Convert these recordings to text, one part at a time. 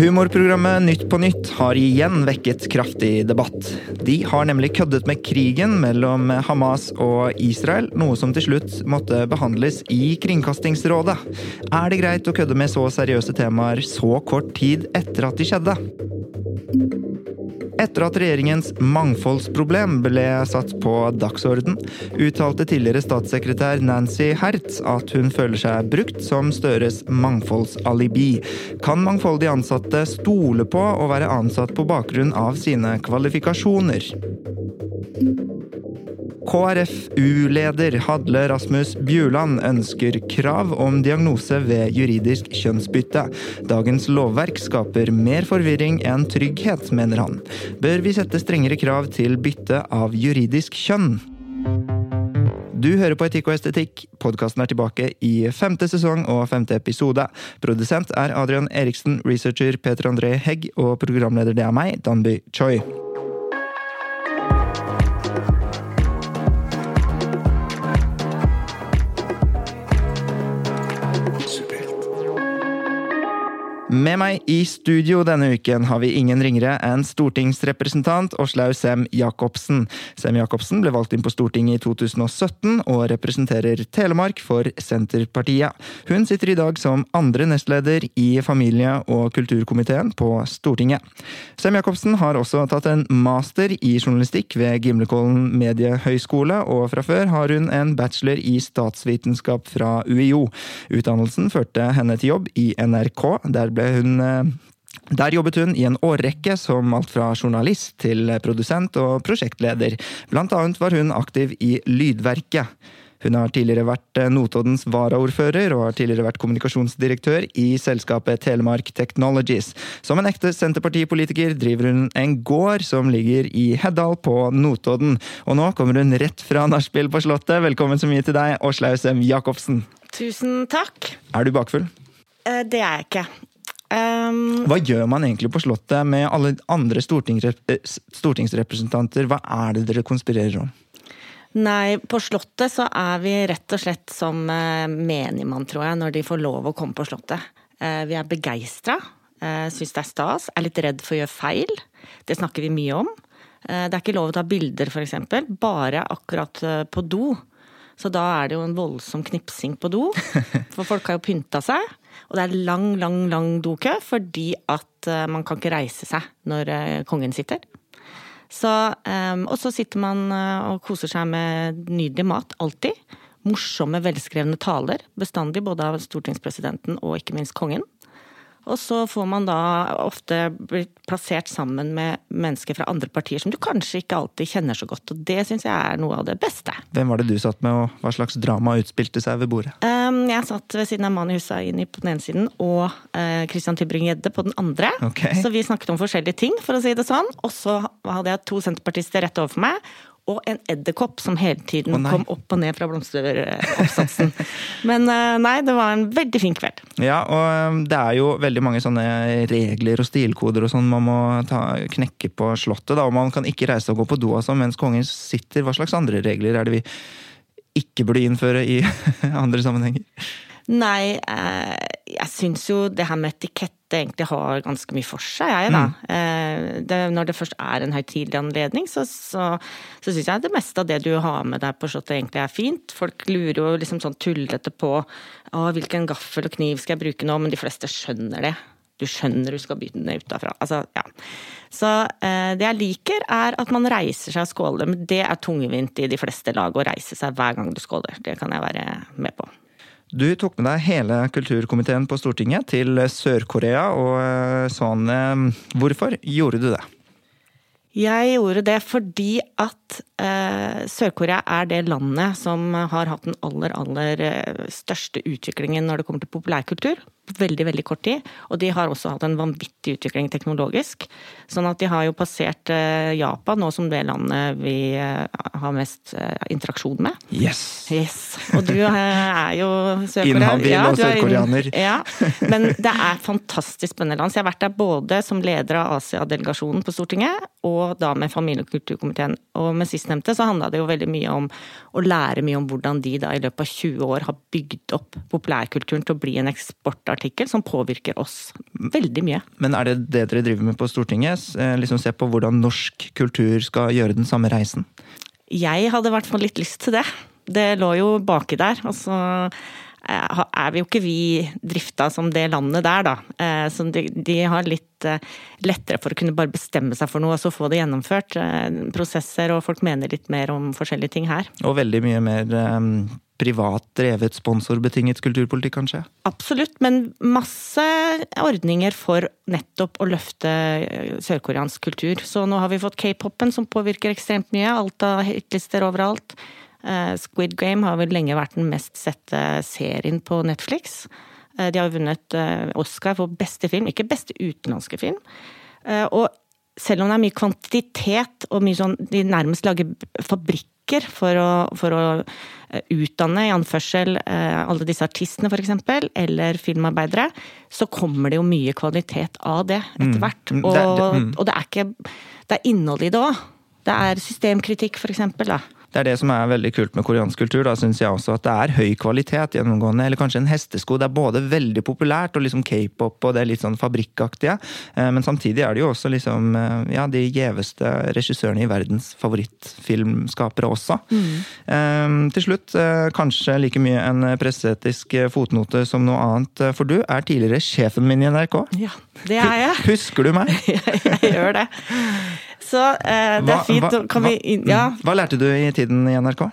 Humorprogrammet Nytt på nytt har igjen vekket kraftig debatt. De har nemlig køddet med krigen mellom Hamas og Israel, noe som til slutt måtte behandles i Kringkastingsrådet. Er det greit å kødde med så seriøse temaer så kort tid etter at de skjedde? Etter at regjeringens mangfoldsproblem ble satt på dagsorden, uttalte tidligere statssekretær Nancy Hertz at hun føler seg brukt som Støres mangfoldsalibi. Kan mangfoldige ansatte stole på å være ansatt på bakgrunn av sine kvalifikasjoner? KrFU-leder Hadle Rasmus Bjuland ønsker krav om diagnose ved juridisk kjønnsbytte. Dagens lovverk skaper mer forvirring enn trygghet, mener han. Bør vi sette strengere krav til bytte av juridisk kjønn? Du hører på Etikk og estetikk. Podkasten er tilbake i femte sesong og femte episode. Produsent er Adrian Eriksen, researcher Peter André Hegg og programleder det er meg, Danby Choi. Med meg i studio denne uken har vi ingen ringere enn stortingsrepresentant Åslaug Sem-Jacobsen. Sem-Jacobsen ble valgt inn på Stortinget i 2017 og representerer Telemark for Senterpartiet. Hun sitter i dag som andre nestleder i familie- og kulturkomiteen på Stortinget. Sem-Jacobsen har også tatt en master i journalistikk ved Gimlekollen mediehøgskole, og fra før har hun en bachelor i statsvitenskap fra UiO. Utdannelsen førte henne til jobb i NRK. der ble hun der jobbet hun i en årrekke som alt fra journalist til produsent og prosjektleder. Blant annet var hun aktiv i Lydverket. Hun har tidligere vært Notoddens varaordfører og har tidligere vært kommunikasjonsdirektør i selskapet Telemark Technologies. Som en ekte Senterpartipolitiker driver hun en gård som ligger i Heddal på Notodden. Og nå kommer hun rett fra nachspiel på Slottet. Velkommen så mye til deg, Åslaug Sem Jacobsen. Tusen takk. Er du bakfull? Eh, Det er jeg ikke. Um, Hva gjør man egentlig på Slottet med alle andre stortingsrepresentanter? Hva er det dere konspirerer om? nei, på Slottet så er vi rett og slett som uh, menigmann, tror jeg, når de får lov å komme på Slottet. Eh, vi er begeistra, syns det er stas, er litt redd for å gjøre feil. Det snakker vi mye om. Eh, det er ikke lov å ta bilder, f.eks. Bare akkurat eh, på do. Så da er det jo en voldsom knipsing på do. For folk har jo pynta seg. Og det er lang, lang, lang dokø fordi at eh, man kan ikke reise seg når eh, kongen sitter. Så, eh, og så sitter man og koser seg med nydelig mat, alltid. Morsomme, velskrevne taler. Bestandig både av stortingspresidenten og ikke minst kongen. Og så får man da ofte blitt plassert sammen med mennesker fra andre partier som du kanskje ikke alltid kjenner så godt, og det syns jeg er noe av det beste. Hvem var det du satt med, og hva slags drama utspilte seg ved bordet? Um, jeg satt ved siden av Mani Hussaini på den ene siden og uh, Christian Tybring-Gjedde på den andre. Okay. Så vi snakket om forskjellige ting, for å si det sånn. Og så hadde jeg to senterpartister rett overfor meg. Og en edderkopp som hele tiden oh, kom opp og ned fra blomsteroppsatsen. Men uh, nei, det var en veldig fin kveld. Ja, og det er jo veldig mange sånne regler og stilkoder og sånn man må ta, knekke på Slottet, da, og man kan ikke reise og gå på do sånn mens kongen sitter. Hva slags andre regler er det vi ikke burde innføre i andre sammenhenger? Nei, eh, jeg syns jo det her med etikette egentlig har ganske mye for seg, jeg, da. Eh, det, når det først er en høytidelig anledning, så, så, så syns jeg det meste av det du har med deg på Slottet egentlig er fint. Folk lurer jo liksom sånn tullete på å, hvilken gaffel og kniv skal jeg bruke nå, men de fleste skjønner det. Du skjønner du skal begynne utafra. Altså, ja. Så eh, det jeg liker, er at man reiser seg og skåler. Men det er tungvint i de fleste lag å reise seg hver gang du skåler. Det kan jeg være med på. Du tok med deg hele kulturkomiteen på Stortinget til Sør-Korea, og sånn Hvorfor gjorde du det? Jeg gjorde det fordi at Sør-Korea er det landet som har hatt den aller, aller eh, største utviklingen når det kommer til populærkultur. På veldig, veldig kort tid. Og de har også hatt en vanvittig utvikling teknologisk. Sånn at de har jo passert eh, Japan nå som det landet vi eh, har mest eh, interaksjon med. Yes! Yes. Og du eh, er jo sørkoreaner. Inhabil og du er sørkoreaner. Ja, men det er fantastisk spennende land. Så jeg har vært der både som leder av Asia-delegasjonen på Stortinget, og da med familie- og kulturkomiteen. Og med sistnevnte så handla det jo veldig mye om å lære mye om hvordan de da i løpet av 20 år har bygd opp populærkulturen til å bli en eksportartikkel som påvirker oss veldig mye. Men er det det dere driver med på Stortinget? Eh, Liksom Se på hvordan norsk kultur skal gjøre den samme reisen? Jeg hadde i hvert fall litt lyst til det. Det lå jo baki der. Og så eh, er vi jo ikke vi drifta som det landet der, da. Eh, Så de, de har litt eh, lettere for å kunne bare bestemme seg for noe og så få det gjennomført. Eh, Prosesser, og folk mener litt mer om forskjellige ting her. Og veldig mye mer eh, privat drevet, sponsorbetinget kulturpolitikk, kanskje? Absolutt, men masse ordninger for nettopp å løfte eh, sørkoreansk kultur. Så nå har vi fått k-popen som påvirker ekstremt mye. Alt av hitlister overalt. Eh, Squid Game har vel lenge vært den mest sette serien på Netflix. Eh, De har vunnet eh, Oscar for beste film, ikke beste utenlandske film. Og selv om det er mye kvantitet og mye sånn De nærmest lager fabrikker for å, for å utdanne, i anførsel, alle disse artistene f.eks., eller filmarbeidere, så kommer det jo mye kvalitet av det etter hvert. Mm. Og, mm. og det er ikke Det er innholdet i det òg. Det er systemkritikk, f.eks. Det er det som er veldig kult med koreansk kultur. Da synes jeg også at det er høy kvalitet gjennomgående. Eller kanskje en hestesko. Det er både veldig populært og liksom k-pop og det er litt sånn fabrikkaktige. Eh, Men samtidig er det jo også liksom eh, ja, de gjeveste regissørene i verdens favorittfilmskapere også. Mm. Til slutt, eh, kanskje like mye en presseetisk fotnote som noe annet. eh, For du er tidligere sjefen min i NRK. Ja, det er jeg. Husker du meg? jeg, jeg gjør det. Så eh, det Hva- er fint. hva- Kan vi Ja. Hva lærte du i tiden i NRK?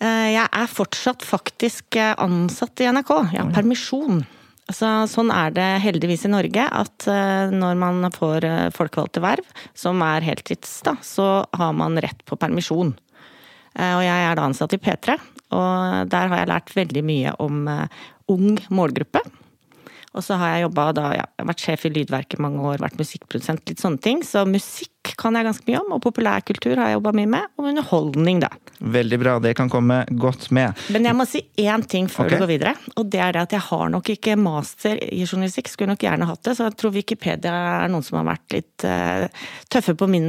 Eh, Jeg er fortsatt faktisk eh, ansatt i NRK. Jeg har permisjon. Altså, sånn er det heldigvis i Norge, at eh, når man får folkevalgte verv, som er heltids, da, så har man rett på permisjon. Og jeg er da ansatt i P3, og der har jeg lært veldig mye om ung målgruppe. Og så har jeg jobba da, ja, vært sjef i Lydverket mange år, vært musikkprodusent, litt sånne ting. Så musikk kan jeg ganske mye om, og populærkultur har jeg jobba mye med, og underholdning, da. Veldig bra, det kan komme godt med. Men jeg må si én ting før okay. du går videre. Og det er det at jeg har nok ikke master i journalistikk. Skulle nok gjerne hatt det. Så jeg tror Wikipedia er noen som har vært litt uh, tøffe på min,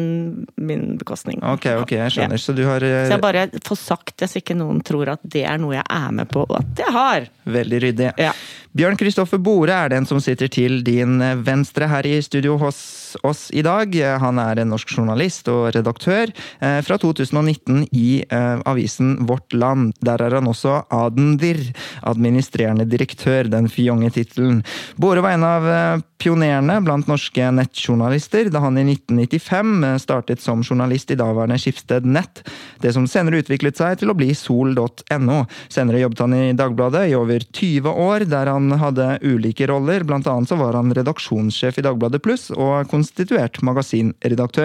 min bekostning. Ok, ok, jeg skjønner. Ja. Så du har uh... Så jeg bare får sagt det, så ikke noen tror at det er noe jeg er med på, og at jeg har. Veldig ryddig. Ja. Bjørn Kristoffer Bore er den som sitter til din eh, venstre her i studio hos oss i dag. Han er en norsk journalist og redaktør eh, fra 2019 i eh, avisen Vårt Land. Der er han også Adendir, administrerende direktør, den fjonge tittelen. Båre var en av eh, pionerene blant norske nettjournalister da han i 1995 eh, startet som journalist i daværende Skipsted Nett, det som senere utviklet seg til å bli sol.no. Senere jobbet han i Dagbladet i over 20 år, der han hadde ulike roller. Blant annet så var han redaksjonssjef i Dagbladet Pluss og konstituert magasinredaktør.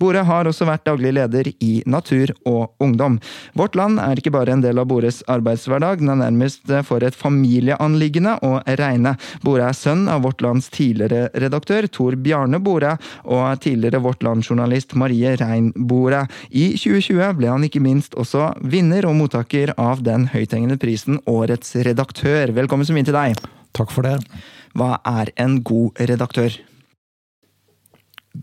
Bore har også vært daglig leder i Natur og Ungdom. Vårt Land er ikke bare en del av Bores arbeidshverdag, den er nærmest for et familieanliggende å regne. Bore er sønn av Vårt Lands tidligere redaktør Tor Bjarne Bore og tidligere Vårt Land-journalist Marie Rein Bore. I 2020 ble han ikke minst også vinner og mottaker av den høythengende prisen Årets redaktør. Velkommen så mye til deg. Takk for det. Hva er en god redaktør?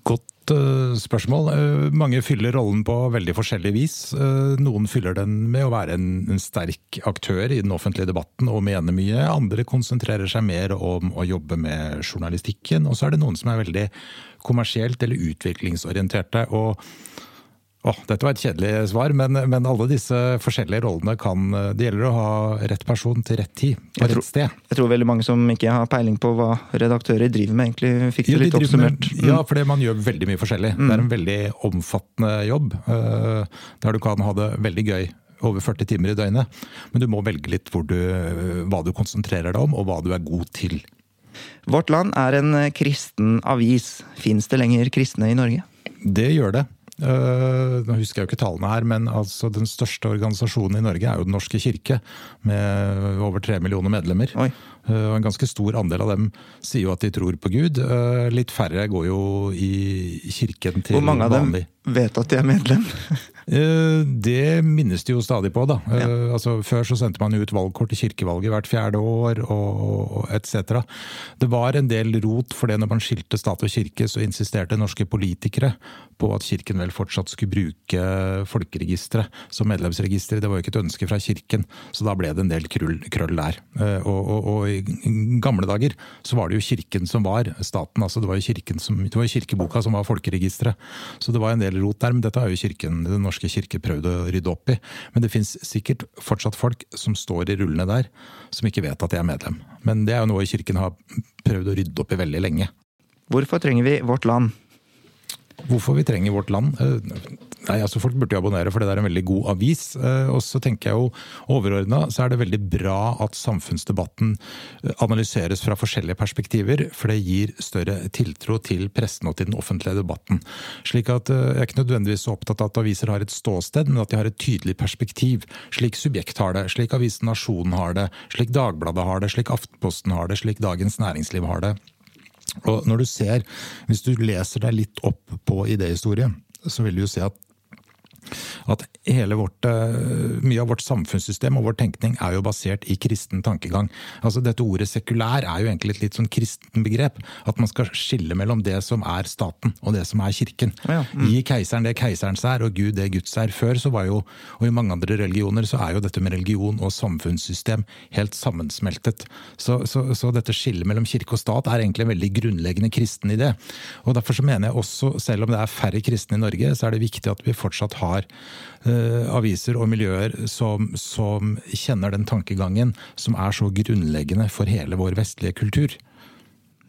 Godt eh, spørsmål. Eh, mange fyller rollen på veldig forskjellig vis. Eh, noen fyller den med å være en sterk aktør i den offentlige debatten og mene mye. Andre konsentrerer seg mer om å jobbe med journalistikken. Og så er det noen som er veldig kommersielt eller utviklingsorienterte. og Åh, dette var et kjedelig svar, men, men alle disse forskjellige rollene kan Det gjelder å ha rett person til rett tid på tror- rett sted. Jeg tror veldig mange som ikke har peiling på hva redaktører driver med, egentlig fikk det jo, litt driver med- oppsummert. Mm. Ja, for man gjør veldig mye forskjellig. Det er en veldig omfattende jobb, eh, der du kan ha det veldig gøy over 40 timer i døgnet. Men du må velge litt hvor du, hva du konsentrerer deg om, og hva du er god til. Vårt Land er en kristen avis. Fins det lenger kristne i Norge? Det gjør det. Uh, nå husker jeg jo ikke tallene her, men altså den største organisasjonen i Norge er jo Den norske kirke, med over tre millioner medlemmer. Oi. Uh, en ganske stor andel av dem sier jo at de tror på Gud. Uh, litt færre går jo i kirken til vanlig. Hvor mange av dem vet at de er medlem? Eh, det minnes de jo stadig på, da. Ja. Eh, altså, før så sendte man ut valgkort til kirkevalget hvert fjerde år, og, og etc. Det var en del rot for det når man skilte stat og kirke, så insisterte norske politikere på at kirken vel fortsatt skulle bruke folkeregisteret som medlemsregister. Det var jo ikke et ønske fra kirken, så da ble det en del krøll, krøll der. Eh, og, og, og, i gamle dager så var det jo kirken som var staten. altså Det var jo, som, det var jo kirkeboka som var folkeregisteret. Så det var en del rot der, men dette har jo kirken, Den norske kirke prøvd å rydde opp i. Men det fins sikkert fortsatt folk som står i rullene der, som ikke vet at de er medlem. Men det er jo noe kirken har prøvd å rydde opp i veldig lenge. Hvorfor trenger vi vårt land? Hvorfor vi trenger vårt land? Eh, nei, altså Folk burde jo abonnere, for det er en veldig god avis. Eh, og så tenker jeg jo overordna så er det veldig bra at samfunnsdebatten eh, analyseres fra forskjellige perspektiver. For det gir større tiltro til pressen og til den offentlige debatten. Slik at jeg er ikke nødvendigvis så opptatt av at aviser har et ståsted, men at de har et tydelig perspektiv. Slik Subjekt har det, slik avisen Nasjonen har det, slik Dagbladet har det, slik Aftenposten har det, slik Dagens Næringsliv har det. Og når du ser, Hvis du leser deg litt opp på idéhistorie, så vil du jo se at at vårt, eh, mye av vårt samfunnssystem og vår tenkning er jo basert i kristen tankegang. Altså Dette ordet sekulær er jo egentlig et litt sånn kristen begrep. At man skal skille mellom det som er staten og det som er kirken. Ja, mm. Gi keiseren det keiserens er, og Gud det Guds er. Før så var jo, og i mange andre religioner, så er jo dette med religion og samfunnssystem helt sammensmeltet. Så, så, så dette skillet mellom kirke og stat er egentlig en veldig grunnleggende kristen idé. Og Derfor så mener jeg også, selv om det er færre kristne i Norge, så er det viktig at vi fortsatt har har uh, aviser og miljøer som, som kjenner den tankegangen som er så grunnleggende for hele vår vestlige kultur.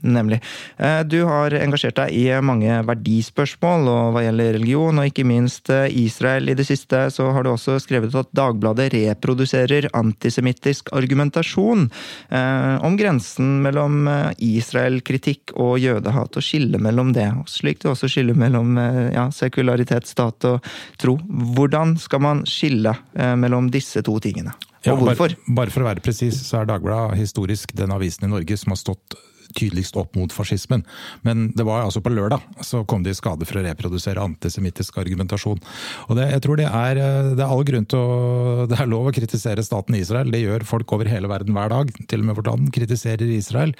Nemlig. Eh, du har engasjert deg i mange verdispørsmål og hva gjelder religion, og ikke minst eh, Israel. I det siste så har du også skrevet at Dagbladet reproduserer antisemittisk argumentasjon eh, om grensen mellom Israel-kritikk og jødehat, og skille mellom det. Slik du også skiller mellom ja, sekularitet, stat og tro. Hvordan skal man skille mellom disse to tingene? Ja? Bare, bare for å være presis, så er Dagbladet historisk den avisen i Norge som har stått tydeligst opp mot fascismen. Men det var altså på lørdag så kom de i skade for å reprodusere antisemittisk argumentasjon. Og det, jeg tror det er, eh, det er all grunn til å Det er lov å kritisere staten Israel. Det gjør folk over hele verden hver dag. Til og med vårt land kritiserer Israel.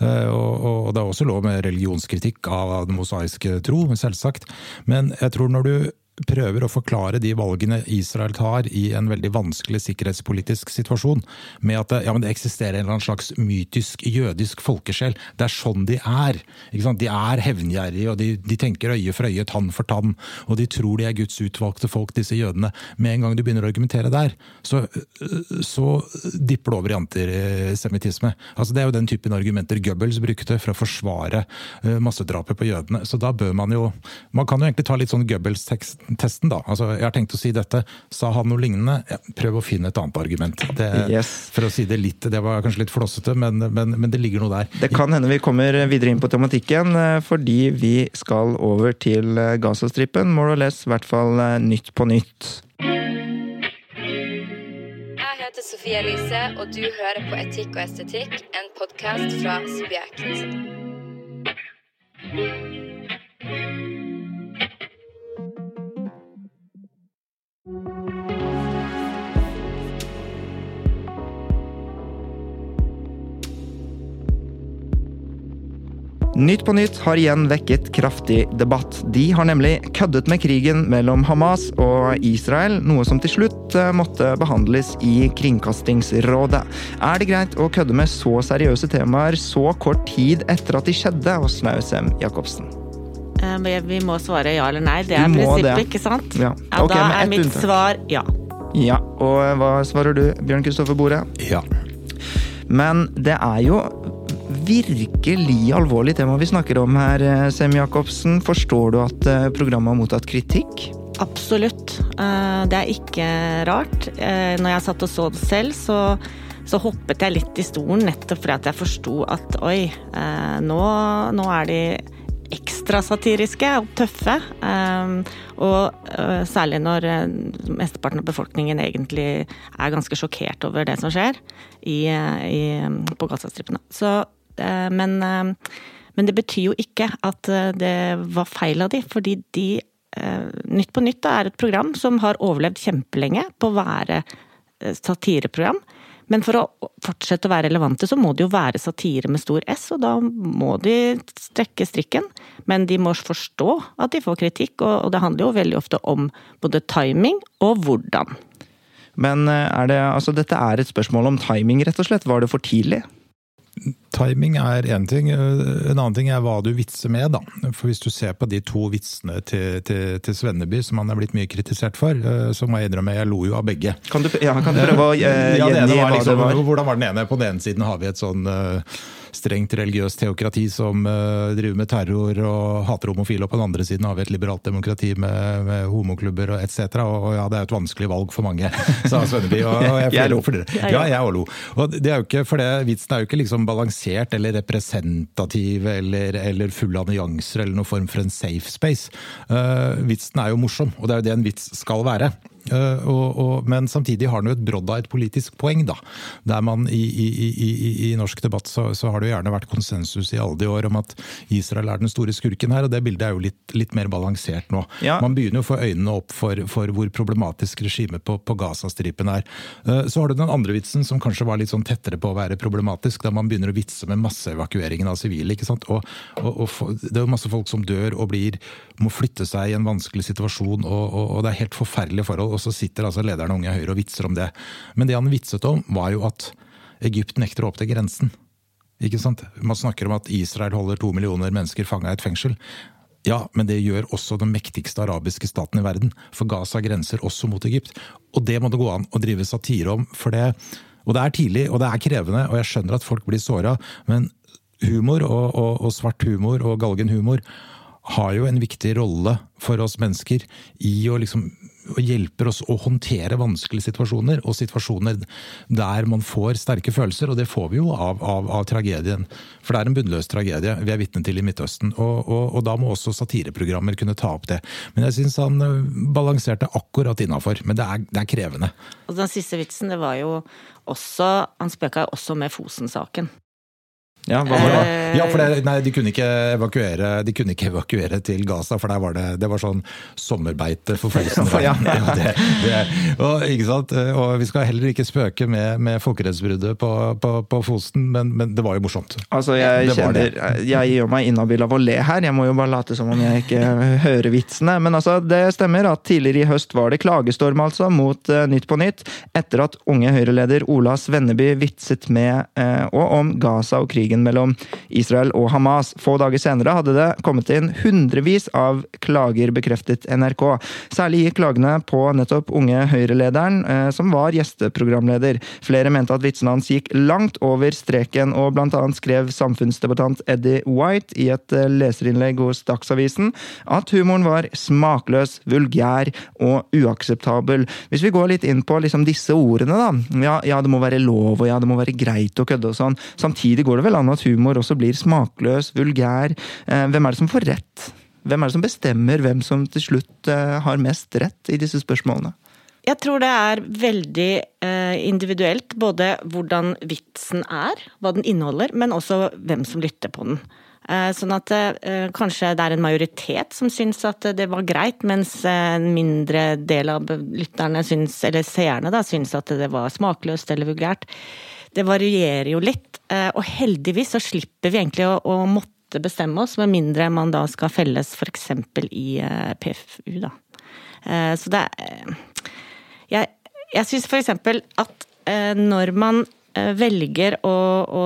Eh, og, og det er også lov med religionskritikk av den mosaiske tro, selvsagt. Men jeg tror når du prøver å forklare de valgene Israel tar i en veldig vanskelig sikkerhetspolitisk situasjon, med at ja, det eksisterer en eller annen slags mytisk jødisk folkesjel. Det er sånn de er. De er hevngjerrige, og de, de, tenker øye for øye, tann for tann. Og de tror de er Guds utvalgte folk, disse jødene. Med en gang du begynner å argumentere der, så, så dipper det over i antisemittisme. Altså, det er jo den typen argumenter Goebbels brukte for å forsvare eh, massedrapet på jødene. Så da bør man jo Man kan jo egentlig ta litt sånn Goebbels-tekst testen, da. Altså, jeg har tenkt å si dette. Sa han noe lignende? Ja, prøv å finne et annet argument. Det, yes. For å si det litt, det var kanskje litt flossete, men, men, men, det ligger noe der. Det kan hende vi kommer videre inn på tematikken, eh, fordi vi skal over til eh, Gazastripen. More or less, i hvert fall eh, Nytt på nytt. Jeg heter Sofie Elise, og du hører på Etikk og estetikk, en podkast fra Subjekt. Nytt på nytt har igjen vekket kraftig debatt. De har nemlig køddet med krigen mellom Hamas og Israel, noe som til slutt eh, måtte behandles i Kringkastingsrådet. Er det greit å kødde med så seriøse temaer så kort tid etter at de skjedde hos Nausem Jacobsen? Eh, vi må svare ja eller nei. Det er prinsippet, ikke sant? Ja. ja okay, da er mitt unntak. svar ja. Ja, Og hva svarer du, Bjørn Kristoffer Bore? Ja. Men det er jo virkelig alvorlig tema vi snakker om her, eh, Sem Jacobsen. Forstår du at eh, programmet har mottatt kritikk? Absolutt. Eh, det er ikke rart. Når jeg satt og så det selv, så, så hoppet jeg litt i stolen nettopp fordi at jeg forsto at oi, nå, nå er de ekstra satiriske og tøffe. Um, og uh, særlig når uh, mesteparten av befolkningen egentlig er ganske sjokkert over det som skjer i, i, på Gazastripene. Men, men, det betyr jo ikke at det var feil av de, fordi de Nytt på nytt er et program som har overlevd kjempelenge på å være satireprogram. Men for å fortsette å være relevante, så må det jo være satire med stor S, og da må de strekke strikken. Men de må forstå at de får kritikk, og det handler jo veldig ofte om både timing og hvordan. Men eh, er det, altså dette er et spørsmål om timing, rett og slett. Var det for tidlig? Timing er én ting. En annen ting er hva du vitser med. da. For Hvis du ser på de to vitsene til, til, til Svenneby, som han er blitt mye kritisert for, eh, så må jeg innrømme jeg lo jo av begge. Kan du, ja, kan du prøve å uh, ja, gjengi hva liksom, det var? Hvordan var den ene? På den ene siden har vi et sånn uh, strengt religiøst teokrati som uh, driver med terror og hater homofile, og på den andre siden har vi et liberalt demokrati med, med homoklubber og etc. Og, og ja, det er et vanskelig valg for mange, sa Svenneby. Og, og jeg, jeg lo. For dere. Ja, jeg òg lo. Og det er jo ikke, for det, vitsen er jo ikke liksom balansert eller representativ eller, eller full av nyanser eller noen form for en safe space. Uh, vitsen er jo morsom, og det er jo det en vits skal være. Uh, og, og, men samtidig har den jo et brodd av et politisk poeng, da. Der man i, i, i, i norsk debatt så, så, har det jo gjerne vært konsensus i alle de år om at Israel er den store skurken her, og det bildet er jo litt, litt mer balansert nå. Ja. Man begynner jo å få øynene opp for, for hvor problematisk regimet på, på Gazastripen er. Uh, så har du den andre vitsen som kanskje var litt sånn tettere på å være problematisk, der man begynner å vitse med masseevakueringen av sivile. ikke sant? Og, og, og, det er jo masse folk som dør og blir, må flytte seg i en vanskelig situasjon, og, det er helt forferdelige forhold og så sitter altså lederen av Unge Høyre og vitser om det. Men det han vitset om, var jo at Egypt nekter å åpne grensen. Ikke sant? Man snakker om at Israel holder to millioner mennesker fanga i et fengsel. Ja, men det gjør også den mektigste arabiske staten i verden. For Gaza grenser også mot Egypt. Og det må det gå an å drive satire om. for det og det er tidlig, og det er krevende, og jeg skjønner at folk blir såra, men humor og, og, og, svart humor og galgenhumor har jo en viktig rolle for oss mennesker i å liksom og hjelper oss å håndtere vanskelige situasjoner, og situasjoner der man får sterke følelser. Og det får vi jo av, av, av tragedien. For det er en bunnløs tragedie vi er vitne til i Midtøsten. Og, og, og, da må også satireprogrammer kunne ta opp det. Men jeg syns han eh, balanserte akkurat innafor. Men det er, det er krevende. Og den siste vitsen, det var jo også Han spøka også med Fosen-saken. Ja, hva var det? Eh, ja, for det, nei, de kunne ikke evakuere De kunne ikke evakuere til Gaza, for der var det, det var sånn sommerbeite for Fosen. ja, ja. Det, det, og, ikke sant? og vi skal heller ikke spøke med, med folkerettsbruddet på, på, på, Fosen, men, men, det var jo morsomt. Altså, jeg kjenner Jeg gjør meg inhabil av å le her, jeg må jo bare late som om jeg ikke hører vitsene. Men altså, det stemmer at tidligere i høst var det klagestorm altså mot uh, Nytt på Nytt, etter at unge Høyre-leder Ola Svenneby vitset med uh, og om Gaza og krigen krigen mellom Israel og Hamas. Få dager senere hadde det kommet inn hundrevis av klager, bekreftet NRK. Særlig gikk klagene på nettopp unge Høyre-lederen, eh, som var gjesteprogramleder. Flere mente at vitsene hans gikk langt over streken, og annet skrev samfunnsdebattant Eddie White i et eh, leserinnlegg hos Dagsavisen at humoren var smakløs, vulgær og uakseptabel. Hvis vi går litt inn på liksom disse ordene, da. Ja, ja, det må være lov, og ja, det må være greit å kødde og sånn. Samtidig går det vel an an at humor også blir smakløs, vulgær. Eh, hvem er det som får rett? Hvem er det som bestemmer hvem som til slutt eh, har mest rett i disse spørsmålene? Jeg tror det er veldig eh, individuelt, både hvordan vitsen er, hva den inneholder, men også hvem som lytter på den. Sånn at kanskje det er en majoritet som syns at det var greit, mens en mindre del av lytterne syns, eller seerne da, syns at det var smakløst eller vulgært det varierer jo litt. Eh, og heldigvis så slipper vi egentlig å, å måtte bestemme oss, med mindre man da skal felles f.eks. i eh, PFU, da. Eh, så det Jeg, jeg syns f.eks. at når man velger å, å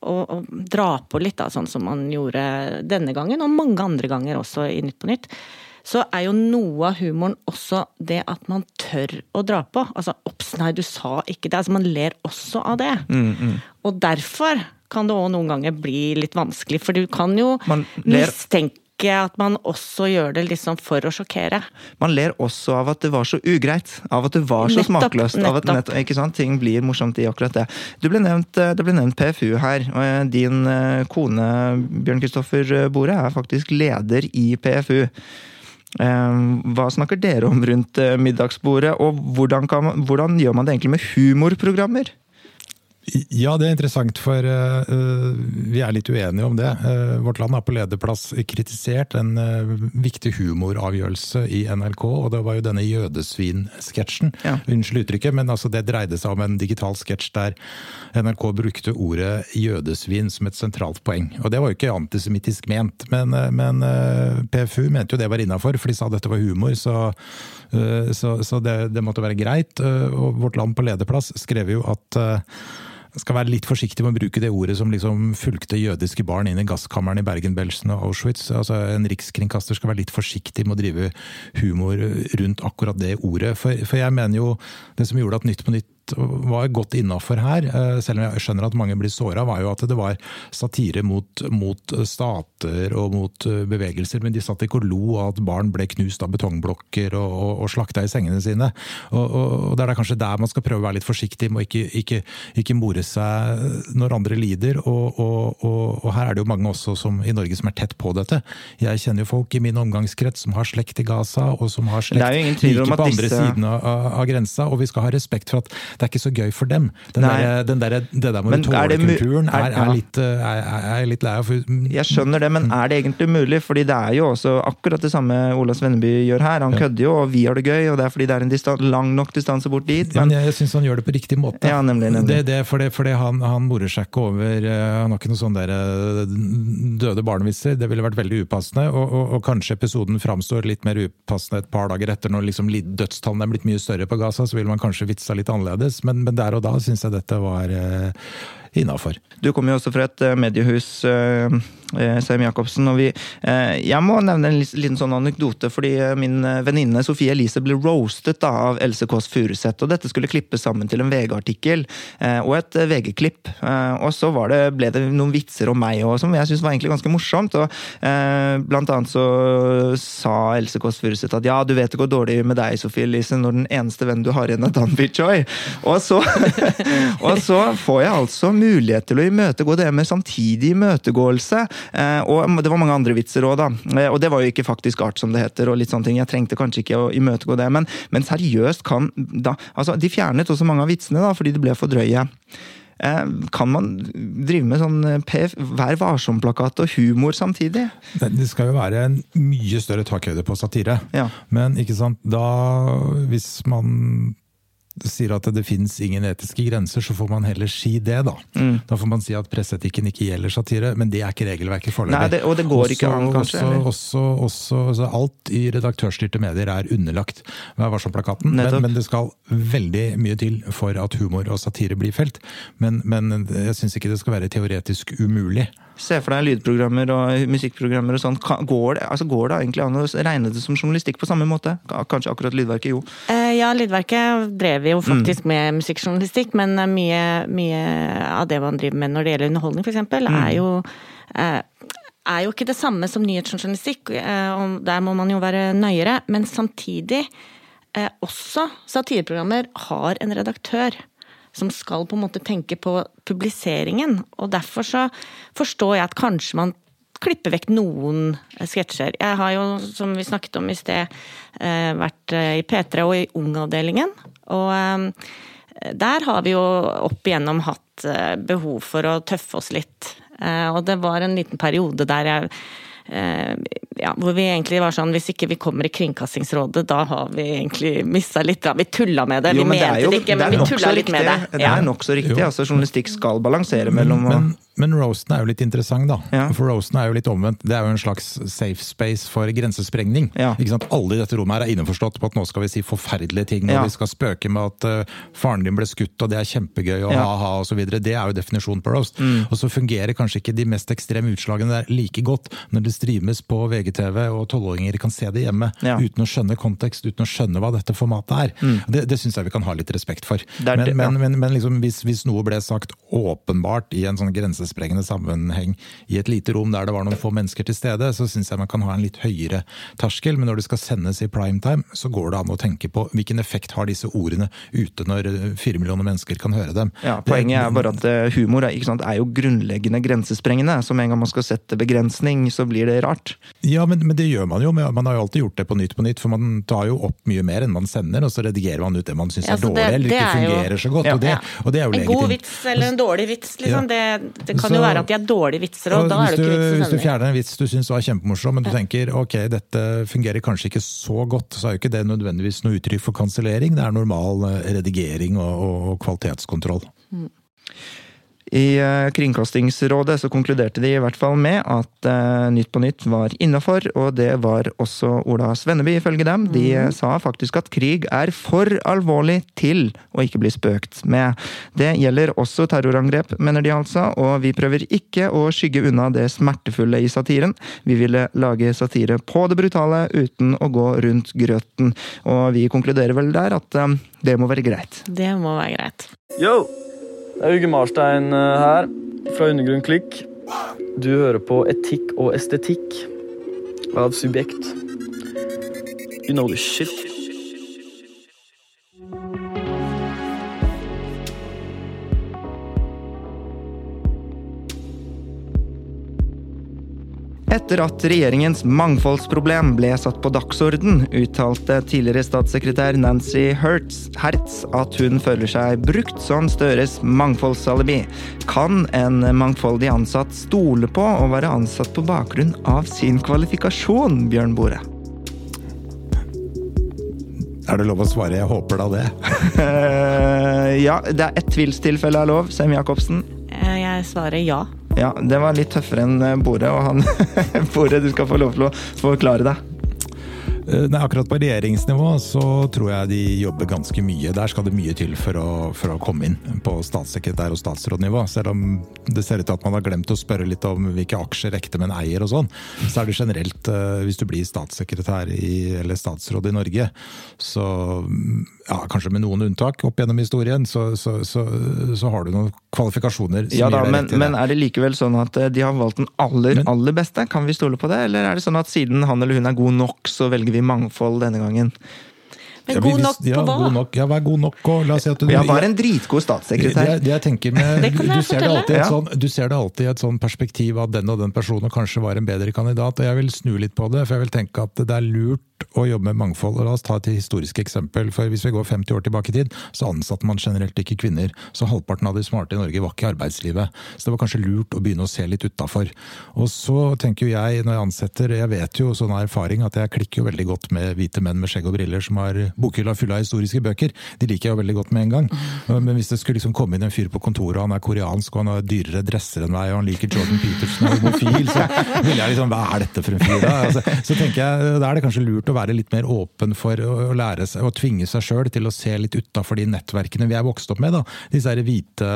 å, å, dra på litt, da, sånn som man gjorde denne gangen, og mange andre ganger også i Nytt på Nytt, så er jo noe av humoren også det at man tør å dra på. Altså 'ops, nei, du sa ikke det'. Altså Man ler også av det. Mm, mm. Og derfor kan det òg noen ganger bli litt vanskelig, for du kan jo mistenke at man også gjør det liksom for å sjokkere. Man ler også av at det var så ugreit. Av at det var så Nettopp, smakløst. Av at nettopp. ikke sant? Ting blir morsomt i akkurat det. Du ble nevnt, eh, det ble nevnt PFU her. og eh, Din eh, kone Bjørn Kristoffer Bore er faktisk leder i PFU. Eh, Hva snakker dere om rundt eh, middagsbordet, og hvordan, man, hvordan gjør man det egentlig med humorprogrammer? Ja, det er interessant, for eh, vi er litt uenige om det. Uh, vårt Land har på lederplass kritisert en uh, viktig humoravgjørelse i NRK, og det var jo denne jødesvin-sketsjen. Ja. Unnskyld uttrykket, men altså det dreide seg om en digital sketsj der NRK brukte ordet jødesvin som et sentralt poeng. Og det var jo ikke antisemittisk ment, men, men PFU mente jo det var innafor, for de sa dette var humor, så, så, så det, det måtte være greit. Og Vårt Land på lederplass skrev jo at eh, skal være litt forsiktig med å bruke det ordet som liksom fulgte jødiske barn inn i gasskammeren i Bergen-Belsen og Auschwitz. Altså, en rikskringkaster skal være litt forsiktig med å drive humor rundt akkurat det ordet. For, for jeg mener jo det som gjorde at Nytt på Nytt var godt innafor her, eh, selv om jeg skjønner at mange blir såra, var jo at det var satire mot, mot stater og mot eh, bevegelser. Men de satt ikke og lo av at barn ble knust av betongblokker og, og, og slakta i sengene sine. Og, og, det er da kanskje der man skal prøve å være litt forsiktig med å ikke, ikke, ikke more seg når andre lider. Og, her er det jo mange også som, i Norge som er tett på dette. Jeg kjenner jo folk i min omgangskrets som har slekt i Gaza, og som har slekt like på på andre siden av, av, av grensa, og vi skal ha respekt for at det er ikke så gøy for dem. Den der, den der, det der Men med det tålekulturen er- er, litt, eh, er, er, litt lei av. Jeg skjønner det, men er det egentlig mulig? Fordi det er jo også akkurat det samme Ola Svenneby gjør her. Han kødder jo, og vi har det gøy, og det er fordi det er en distan lang nok distanse bort dit. Ja, men Men jeg, syns han gjør det på riktig måte. Ja, nemlig, nemlig. Det, det, fordi fordi han, han morer seg ikke over eh, Han har ikke noen sånne der, eh, døde barnevitser. Det ville vært veldig upassende. Og, og, og kanskje episoden framstår litt mer upassende et par dager etter, når liksom dødstallene er blitt mye større på Gaza. Så ville man kanskje vitsa litt annerledes. Men, men der og da syns jeg dette var eh, innafor. Du kommer jo også fra et eh, mediehus, eh, eh, Seim Jacobsen. og vi, Jeg må nevne en liten sånn anekdote, fordi min venninne Sofie Elise ble roastet av Else Kåss Furuseth. og Dette skulle klippes sammen til en VG-artikkel og et VG-klipp. Og så det, ble det noen vitser om meg også, som jeg syntes var egentlig ganske morsomt. og Blant annet så sa Else Kåss Furuseth at ja, du vet det går dårlig med deg, Sofie Elise, når den eneste vennen du har igjen er Dan Bichoy. Og så, og så får jeg altså mulighet til å imøtegå det med samtidig imøtegåelse. Eh, og det var mange andre vitser òg, da. Eh, og det var jo ikke faktisk art, som det heter. og litt sånne ting. Jeg trengte kanskje ikke å imøtegå det, men, men seriøst kan da Altså, de fjernet også mange av vitsene, da, fordi de ble for drøye. Eh, Kan man drive med sånn PF, Vær varsom-plakat og humor samtidig? Det det skal jo være en mye større takhøyde på satire. Ja. Men ikke sant, da hvis man sier at det finnes ingen etiske grenser, så får man heller si det, da. Mm. Da får man si at presseetikken ikke gjelder satire, men det er ikke regelverket foreløpig. Og det går ikke an, kanskje, Også, også, også, altså alt i redaktørstyrte medier er underlagt Vær varsom-plakaten, men, men det skal veldig mye til for at humor og satire blir felt. Men, men jeg syns ikke det skal være teoretisk umulig. Se for deg lydprogrammer og musikkprogrammer og sånn. Går det, altså går det egentlig an å regne det som journalistikk på samme måte? Kanskje akkurat Lydverket, jo. Eh, Ja, Lydverket drev jo faktisk med musikkjournalistikk, men eh, mye, mye av det man driver med når det gjelder underholdning, f.eks., eksempel er jo eh, er jo ikke det samme som nyhetsjournalistikk, og der må man jo være nøyere. Men samtidig, også satireprogrammer har en redaktør som skal på en måte tenke på publiseringen. Og derfor så forstår jeg at kanskje man klipper vekk noen sketsjer. Jeg har jo, som vi snakket om i sted, eh, vært eh, i P3 og i Ung-avdelingen. Og eh, der har vi jo opp igjennom hatt eh, behov for å tøffe oss litt. Og det var en liten periode der jeg ja, hvor vi egentlig var sånn Hvis ikke vi kommer i Kringkastingsrådet, da har vi egentlig mista litt da. Vi tulla med det. Jo, vi men det mente jo- det ikke, det er men vi nokså tulla litt med det. Ja. Det er nokså riktig. Jo. altså Journalistikk skal balansere mellom Men, Men, men roasten er jo litt interessant, da. Ja. For roasten er jo litt omvendt. Det er jo en slags safe space for grensesprengning. Ja. Ikke sant? Alle i dette rommet her er innforstått på at nå skal vi si forferdelige ting, Ja. og vi skal spøke med at uh, faren din ble skutt, og det er kjempegøy, og Ja. ha-ha, osv. Det er jo definisjonen på roast. Og så fungerer kanskje ikke de mest ekstreme utslagene der like godt når det streames på VGTV, og tolvåringer kan se det hjemme Ja. uten å skjønne kontekst, uten å skjønne hva dette formatet er. Det, det syns jeg vi kan ha litt respekt for. Det Men, det- men, men, men liksom, hvis, hvis noe ble sagt åpenbart i en sånn grensesprengende sammenheng i et lite rom der det var noen få mennesker til stede, så syns jeg man kan ha en litt høyere terskel. Men når det skal sendes i primetime, så går det an å tenke på hvilken effekt har disse ordene ute når fire millioner mennesker kan høre dem. Ja, Poenget er bare at eh, humor er, sant, er jo grunnleggende grensesprengende. Så med en gang man skal sette begrensning, så blir det rart. Ja, men, men, det gjør man jo. Man har jo alltid gjort det på Nytt på Nytt. For man tar jo opp mye mer enn man sender, og så redigerer man ut det man syns ja, er dårlig det, eller ikke fungerer jo, så godt. Ja, og, det, og, det, er jo legitimt. En god vits eller en dårlig vits, liksom. Det, det, kan så, jo være at de er dårlige vitser, og, og da er det ikke vits å sende. Hvis du fjerner en vits du syns var kjempemorsom, men du tenker ok, dette fungerer kanskje ikke så godt, så er jo ikke det nødvendigvis noe uttrykk for kansellering. Det er normal eh, redigering og, og kvalitetskontroll. Mm. I uh, Kringkastingsrådet så konkluderte de i hvert fall med at uh, Nytt på Nytt var innafor, og det var også Ola Svenneby, ifølge dem. De mm. sa faktisk at krig er for alvorlig til å ikke bli spøkt med. Det gjelder også terrorangrep, mener de altså, og vi prøver ikke å skygge unna det smertefulle i satiren. Vi ville lage satire på det brutale uten å gå rundt grøten. Og vi konkluderer vel der at det må være greit. Det må være greit. Yo! Det er Uge Marstein eh, her, fra Undergrunn Klikk. Du hører på Etikk og estetikk av Subjekt. You know the shit. Etter at regjeringens mangfoldsproblem ble satt på dagsorden, uttalte tidligere statssekretær Nancy Hertz, Hertz at hun føler seg brukt som Støres mangfoldsalibi. Kan en mangfoldig ansatt stole på å være ansatt på bakgrunn av sin kvalifikasjon, Bjørn Bore? Er det lov å svare 'jeg håper da det'? ja, det er ett tvilstilfelle er lov. Sem Jacobsen? Eh, jeg svarer ja. Ja, det var litt tøffere enn eh, Bore, og han Bore, du skal få lov til å forklare deg. Eh, nei, akkurat på regjeringsnivå så tror jeg de jobber ganske mye. Der skal det mye til for å, for å komme inn på statssekretær- og statsrådnivå. Selv om det ser ut til at man har glemt å spørre litt om hvilke aksjer ektemenn eier og sånn, så er det generelt, eh, hvis du blir statssekretær i, eller statsråd i Norge, så ja, kanskje med noen unntak opp gjennom historien, så, så, så, så har du noen kvalifikasjoner. ja da, men, men, er det likevel sånn at eh, de har valgt den aller, men, aller beste? Kan vi stole på det? Eller er det sånn at siden han eller hun er god nok, så velger vi mangfold denne gangen? Men ja, god nok på hva? God nok, ja, vær god nok og la oss si at du Ja, var en dritgod statssekretær. Jeg, jeg tenker med, du, du, ser det sånn, du ser det alltid i et sånn perspektiv at den og den personen kanskje var en bedre kandidat. og Jeg vil snu litt på det, for jeg vil tenke at det er lurt å jobbe med mangfold. og La oss ta et historisk eksempel. for Hvis vi går 50 år tilbake i tid, så ansatte man generelt ikke kvinner. Så halvparten av de smarte i Norge var ikke i arbeidslivet. Så det var kanskje lurt å begynne å se litt utafor. Og så tenker jo jeg, når jeg ansetter, jeg vet jo sånn erfaring at jeg klikker jo veldig godt med hvite menn med skjegg og briller som har bokhylla full av historiske bøker. De liker jeg jo veldig godt med en gang. Men hvis det skulle liksom komme inn en fyr på kontoret, og han er koreansk og han har dyrere dresser enn meg, og han liker Jordan Peterson og homofil, så vil jeg liksom Hva er dette for en fyr, da? Altså, så tenker jeg, Da er det kanskje lurt å være litt mer åpen for å lære seg, å tvinge seg sjøl til å se litt utafor de nettverkene vi er vokst opp med. da. Disse her hvite,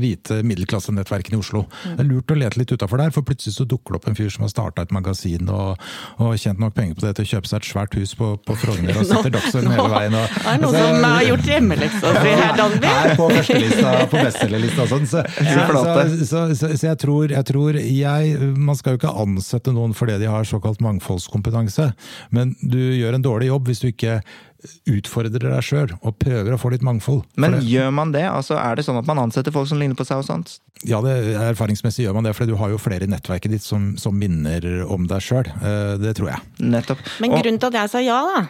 hvite middelklassenettverkene i Oslo. Det er lurt å lete litt utafor der, for plutselig så dukker det opp en fyr som har starta et magasin og, og tjent nok penger på det til å kjøpe seg et svært hus på, på Frogner og setter dagsorden hele veien. Og, det er noen altså, som har gjort hjemmeleksa si her, Danby. Er på førstelista, på bestselgerlista og sånn. Så, så, så, så, jeg tror, jeg tror jeg, Man skal jo ikke ansette noen fordi de har såkalt mangfoldskompetanse. Men du gjør en dårlig jobb hvis du ikke utfordrer deg sjøl og prøver å få litt mangfold. Men gjør man det? Altså, Er det sånn at man ansetter folk som ligner på seg og sånt? Ja, det, erfaringsmessig gjør man det, for du har jo flere i nettverket ditt som, som minner om deg sjøl. Eh, det tror jeg. Nettopp. Men grunnen til at jeg sa ja, da,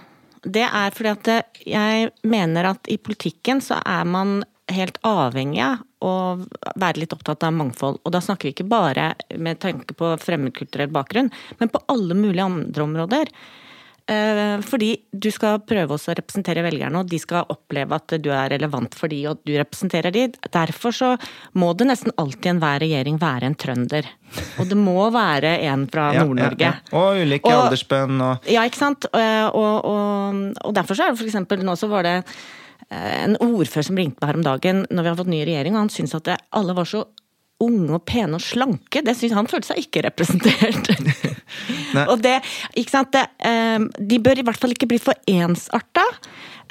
det er fordi at jeg mener at i politikken så er man helt avhengig av å være litt opptatt av mangfold. Og da snakker vi ikke bare med tanke på fremmedkulturell bakgrunn, men på alle mulige andre områder. Eh, fordi du skal prøve også å representere velgerne, og de skal oppleve at du er relevant for de, og du representerer de. Derfor så må det nesten alltid enhver regjering være en trønder. Og det må være en fra Nord-Norge. Ja, ja. Og ulike aldersbønn. aldersspenn og Ja, ikke sant. Eh, og, og, og derfor så er det for eksempel nå så var det en ordfører som ringte meg her om dagen når vi har fått ny regjering, og han syntes at alle var så unge og pene og slanke. Det synes Han følte seg ikke representert. og det, ikke sant, det, eh, De bør i hvert fall ikke bli for ensarta.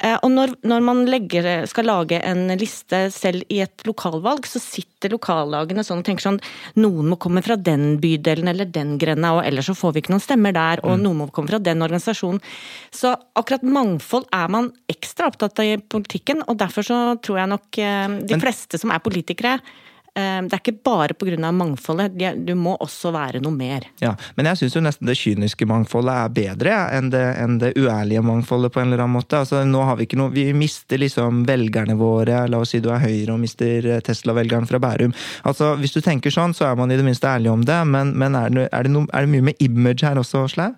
Eh, Og når, når man legger, skal lage en liste selv i et lokalvalg, så sitter lokallagene sånn og tenker sånn Noen må komme fra den bydelen eller den grenda, og ellers så får vi ikke noen stemmer der. Og noen må komme fra den organisasjonen. Så akkurat mangfold er man ekstra opptatt av i politikken, og derfor så tror jeg nok eh, de Men- fleste som er politikere det er ikke bare pga. mangfoldet, du må også være noe mer. Ja, Men jeg syns jo nesten det kyniske mangfoldet er bedre enn, det, enn det uærlige mangfoldet. på en eller annen måte. Altså, nå har Vi ikke noe, vi mister liksom velgerne våre. La oss si du er Høyre og mister eh, Tesla-velgeren fra Bærum. Altså, Hvis du tenker sånn, så er man i det minste ærlig om det. Men, men er, det, er, det no, er det mye med image her også, Slau?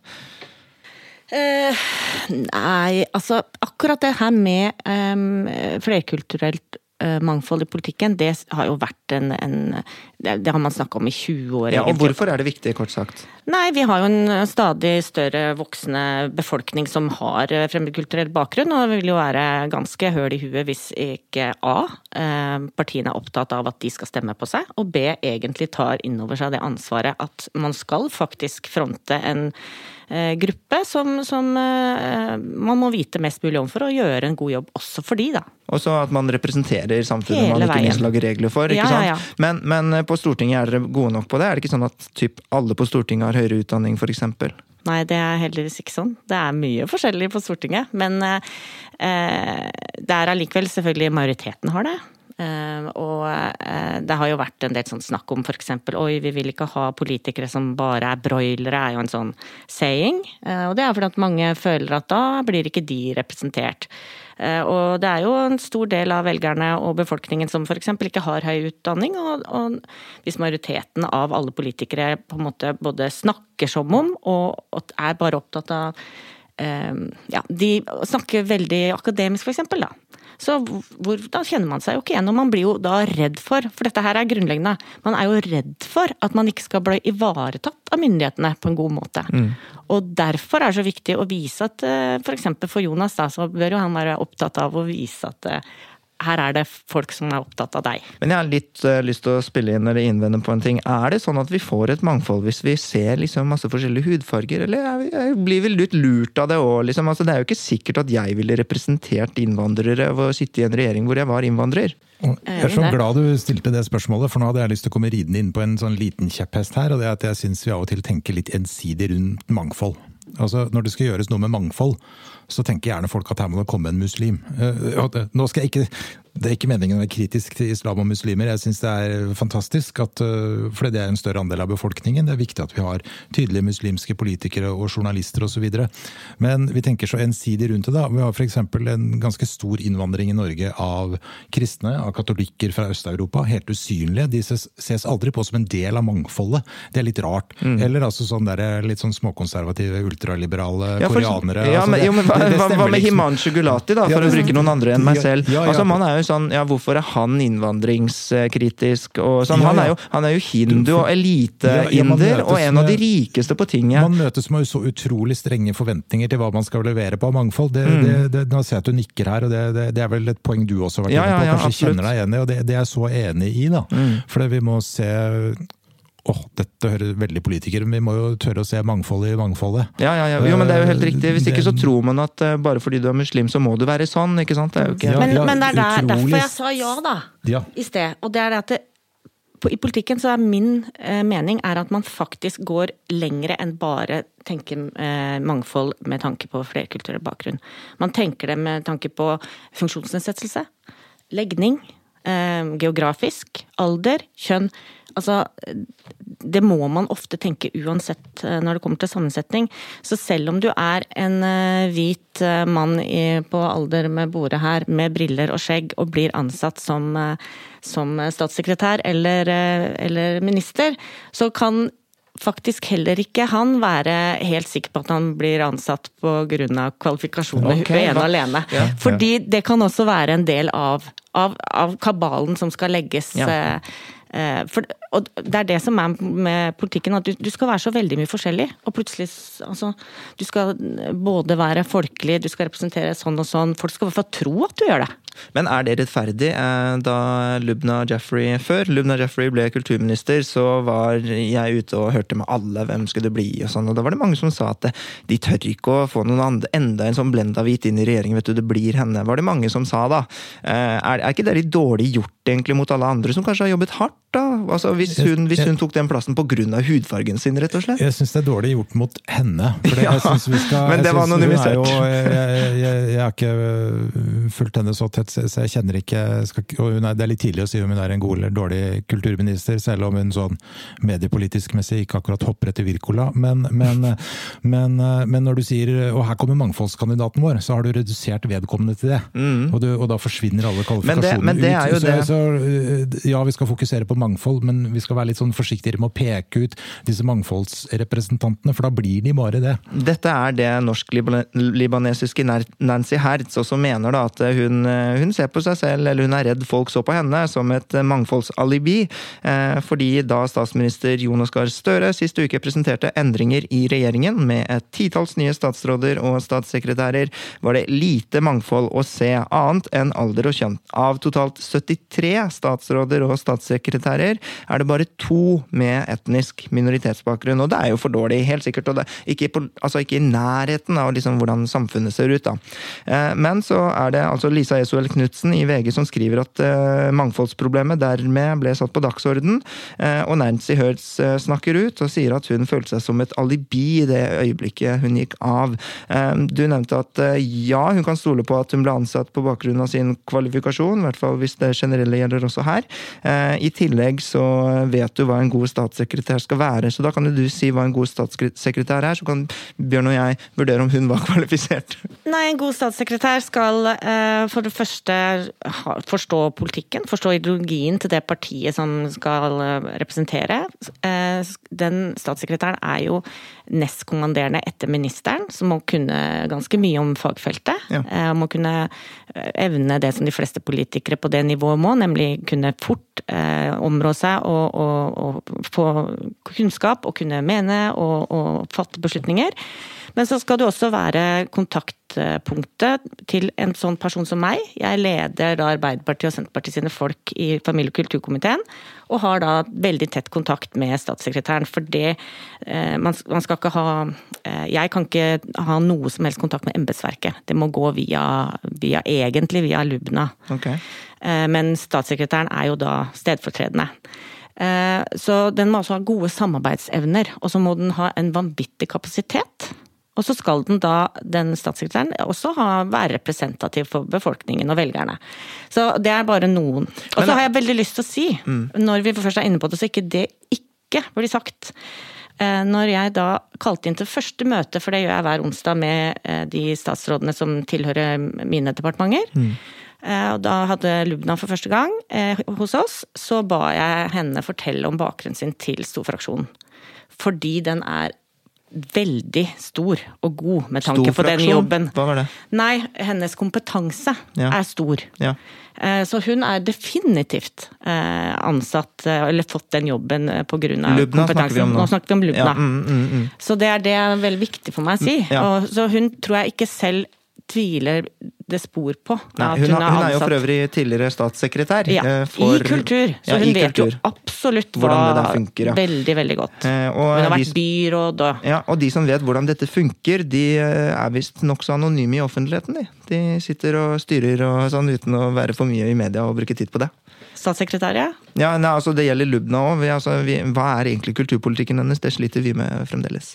Uh, nei, altså akkurat det her med um, flerkulturelt eh, mangfold i politikken, det har jo vært en, en det, har man snakka om i 20 år, Ja, og egentlig. hvorfor er det viktig, kort sagt? Nei, vi har jo en stadig større voksende befolkning som har eh, fremmedkulturell bakgrunn, og det vil jo være ganske høl i huet hvis ikke A. eh, Partiene er opptatt av at de skal stemme på seg, og B. egentlig tar inn over seg det ansvaret at man skal faktisk fronte en eh, gruppe som, som eh, man må vite mest mulig om for å gjøre en god jobb også for de, da. Og så at man representerer samfunnet Hele man ikke veien. minst lager regler for. ikke Ja, ja, sant? ja. Men, men på Stortinget er dere gode nok på det? Er det ikke sånn at typ, alle på Stortinget har høyere utdanning, f.eks.? Nei, det er heldigvis ikke sånn. Det er mye forskjellig på Stortinget. Men eh, eh, det er allikevel selvfølgelig majoriteten har det. Eh, og eh, det har jo vært en del sånn snakk om f.eks. oi, vi vil ikke ha politikere som bare er broilere, er jo en sånn saying. Eh, og det er fordi at mange føler at da blir ikke de representert. Og det er jo en stor del av velgerne og befolkningen som f.eks. ikke har høy utdanning. Og, og hvis majoriteten av alle politikere på en måte både snakker som om og er bare opptatt av um, Ja, de snakker veldig akademisk, f.eks., da. Så hvor, da kjenner man seg jo ikke igjen, og man blir jo da redd for, for dette her er grunnleggende, man er jo redd for at man ikke skal bli ivaretatt av myndighetene på en god måte. Og derfor er det så viktig å vise at f.eks. for eksempel for Jonas da, så bør jo han være opptatt av å vise at eh, her er det folk som er opptatt av deg. Men jeg har litt uh, lyst til å spille inn eller innvende på en ting. Er det sånn at vi får et mangfold hvis vi ser liksom masse forskjellige hudfarger, eller er vi, er, blir vi litt lurt av det òg? Liksom? Altså, det er jo ikke sikkert at jeg ville representert innvandrere ved å sitte i en regjering hvor jeg var innvandrer. Jeg er så det. glad du stilte det spørsmålet, for nå hadde jeg lyst til å komme ridende inn på en sånn liten kjepphest her, og det er at jeg syns vi av og til tenker litt ensidig rundt mangfold. Altså, Når det skal gjøres noe med mangfold, så tenker gjerne folk at her må det komme en muslim. Eh, Nå skal jeg ikke, Det er ikke meningen å være kritisk til islam og muslimer. Jeg syns det er fantastisk, at, eh, for det er en større andel av befolkningen. Det er viktig at vi har tydelige muslimske politikere og journalister osv. Men vi tenker så ensidig rundt det. da. Vi har f.eks. en ganske stor innvandring i Norge av kristne, av katolikker fra Øst-Europa. Helt usynlige. De ses, ses aldri på som en del av mangfoldet. Det er litt rart. Eller altså sånn der, litt sånn småkonservative, ultraliberale Ja, for- koreanere. Ja, altså men, det- jo, men hva, det- det hva, hva med liksom. Himanshu Gulati, da, Ja, for å bruke noen andre enn meg Ja, selv? ja, ja. Altså, man er jo sånn, ja, Hvorfor er han innvandringskritisk? og sånn? Ja, Han, er jo, han er jo hindu og Ja, ja, eliteinder, og en av de rikeste på tinget. Man møtes med så utrolig strenge forventninger til hva man skal levere på av mangfold. Det, Mm. det, det, nå ser jeg at du nikker her, og det, er vel et poeng du også har vært Ja, inne på. ja, ja, kanskje absolutt. Mm. kjenner deg igjen i, og det, er jeg så enig i. da. For vi må se Åh, dette hører veldig politiker, men vi må jo tørre å se mangfoldet i mangfoldet. Ja, ja, ja. Jo, men det er jo helt Eh, riktig. Hvis ikke så tror man at eh, bare fordi du er muslim, så må du være sånn. ikke sant? Det er jo ikke... Ja, Men, ja, men det er der, derfor jeg sa ja, da. Ja. I sted. Og det er det at det, på, I politikken så er min eh, mening er at man faktisk går lengre enn bare tenke eh, mangfold med tanke på flerkulturell bakgrunn. Man tenker det med tanke på funksjonsnedsettelse, legning, geografisk, alder, kjønn. Altså, det må man ofte tenke uansett eh, når det kommer til sammensetning. Så selv om du er en eh, hvit eh, mann på alder med bordet her, med briller og skjegg, og blir ansatt som, som statssekretær eller, eller minister, så kan faktisk heller ikke han være helt sikker på at han blir ansatt av kvalifikasjoner Ok, ene alene. Ja. Fordi det kan også være en del av, av, av kabalen som skal legges Ja. eh, eh, for, og det er det som er med politikken, at du, du skal være så veldig mye forskjellig. Og plutselig altså, Du skal både være folkelig, du skal representere sånn og sånn. Folk skal i hvert fall tro at du gjør det. Men er det rettferdig? Eh, Da Lubna Jeffrey før Lubna Jeffrey ble kulturminister, så var jeg ute og hørte med alle hvem skulle det bli, og sånn, og da var det mange som sa at eh, de tør ikke å få noen andre, enda en sånn blenda-hvit inn i regjeringen, vet du, det blir henne. Var det mange som sa da. Eh, Er, er ikke det litt dårlig gjort egentlig mot alle andre som kanskje har jobbet hardt, da? Altså Hvis hun, hvis hun tok den plassen av hudfargen sin, rett og slett? Jeg syns det er dårlig gjort mot henne. For det, jeg synes vi skal, men det var er anonymisert. Jeg, jeg, jeg, jeg har ikke øh, fulgt henne så tett, så jeg kjenner ikke skal, er, Det er litt tidlig å si om hun er en god eller dårlig kulturminister, selv om hun sånn mediepolitisk messig ikke akkurat hopper etter Wirkola. Men, men, men, men når du sier Og her kommer mangfoldskandidaten vår, så har du redusert vedkommende til det. Og, du, og da forsvinner alle kvalifikasjoner Men det- det ut. Så, så øh, ja, vi skal fokusere på mangfold, men vi skal være litt sånn forsiktigere med å peke ut disse mangfoldsrepresentantene, for da blir de bare det. Dette er det norsk-libanesiske Nancy Hertz også mener, da, at hun, hun ser på seg selv, eller hun er redd folk så på henne, som et mangfoldsalibi. Eh, fordi da statsminister Jonas Gahr Støre sist uke presenterte endringer i regjeringen, med et titalls nye statsråder og statssekretærer, var det lite mangfold å se, annet enn alder og kjønn. Av totalt 73 statsråder og statssekretærer er det bare to med etnisk minoritetsbakgrunn, og det er jo for dårlig, helt sikkert. og det ikke, på, altså ikke i nærheten av liksom hvordan samfunnet ser ut. da. Eh, Men så er det altså Lisa Esuel Knutsen i VG som skriver at eh, mangfoldsproblemet dermed ble satt på dagsorden, eh, og Nancy Hertz snakker ut og sier at hun følte seg som et alibi i det øyeblikket hun gikk av. Du nevnte at ja, hun kan stole på at hun ble ansatt på bakgrunn av sin kvalifikasjon, i hvert fall hvis det generelle gjelder også her. I tillegg så vet du hva en god statssekretær skal være, så da kan jo du si hva en god statssekretær er, så kan Bjørn og jeg vurdere om hun var kvalifisert. Nei, en god statssekretær skal eh, for det første forstå politikken, forstå ideologien til det partiet som skal eh, representere. Eh, den statssekretæren er jo nestkommanderende etter ministeren, som må kunne ganske mye om fagfeltet. Ja. Må kunne evne det som de fleste politikere på det nivået må, nemlig kunne fort eh, områ seg og, og, og få kunnskap og kunne mene og, og fatte beslutninger. Men så skal du også være kontaktpunktet til en sånn person som meg. Jeg leder da Arbeiderpartiet og Senterpartiet sine folk i familie- og kulturkomiteen, og har da veldig tett kontakt med statssekretæren. For det eh, man, skal ikke ha eh, Jeg kan ikke ha noe som helst kontakt med embetsverket. Det må gå via, via egentlig via Lubna. Ok. Eh, Men statssekretæren er jo da stedfortredende. Eh, Så den må også ha gode samarbeidsevner, og så må den ha en vanvittig kapasitet. Og så skal den da, den statssekretæren, også ha, være representativ for befolkningen og velgerne. Så det er bare noen. Og så har jeg veldig lyst til å si, når vi først er inne på det, så ikke det ikke blir sagt. Eh, Når jeg da kalte inn til første møte, for det gjør jeg hver onsdag med de statsrådene som tilhører mine departementer, Eh, og Da hadde Lubna for første gang eh, hos oss, så ba jeg henne fortelle om bakgrunnen sin til storfraksjonen. Fordi den er veldig stor og god med tanke på den jobben. Hva var det? Nei, hennes kompetanse Ja. er stor. Ja. Eh, Så hun er definitivt eh, ansatt, eh, eller fått den jobben eh, på grunn av Lubna snakker vi om nå. Nå snakker vi om Lubna. Ja, mm, mm, mm. Så det er det er veldig viktig for meg å si. Og, så hun tror jeg ikke selv tviler det spor på. Nei, at hun, har- hun er jo for øvrig tidligere statssekretær. ja, eh, for, I kultur. Så Ja, hun vet kultur. jo absolutt hva Hvordan det der funker, ja. Veldig, veldig godt. Eh, og hun har de- vært byråd og Ja, og de som vet hvordan dette funker, de eh, er visst nokså anonyme i offentligheten, de. De sitter og styrer og sånn uten å være for mye i media og bruke tid på det. Statssekretær, ja. Ja, nei, altså Det gjelder Lubna òg. Altså, hva er egentlig kulturpolitikken hennes? Det sliter vi med fremdeles.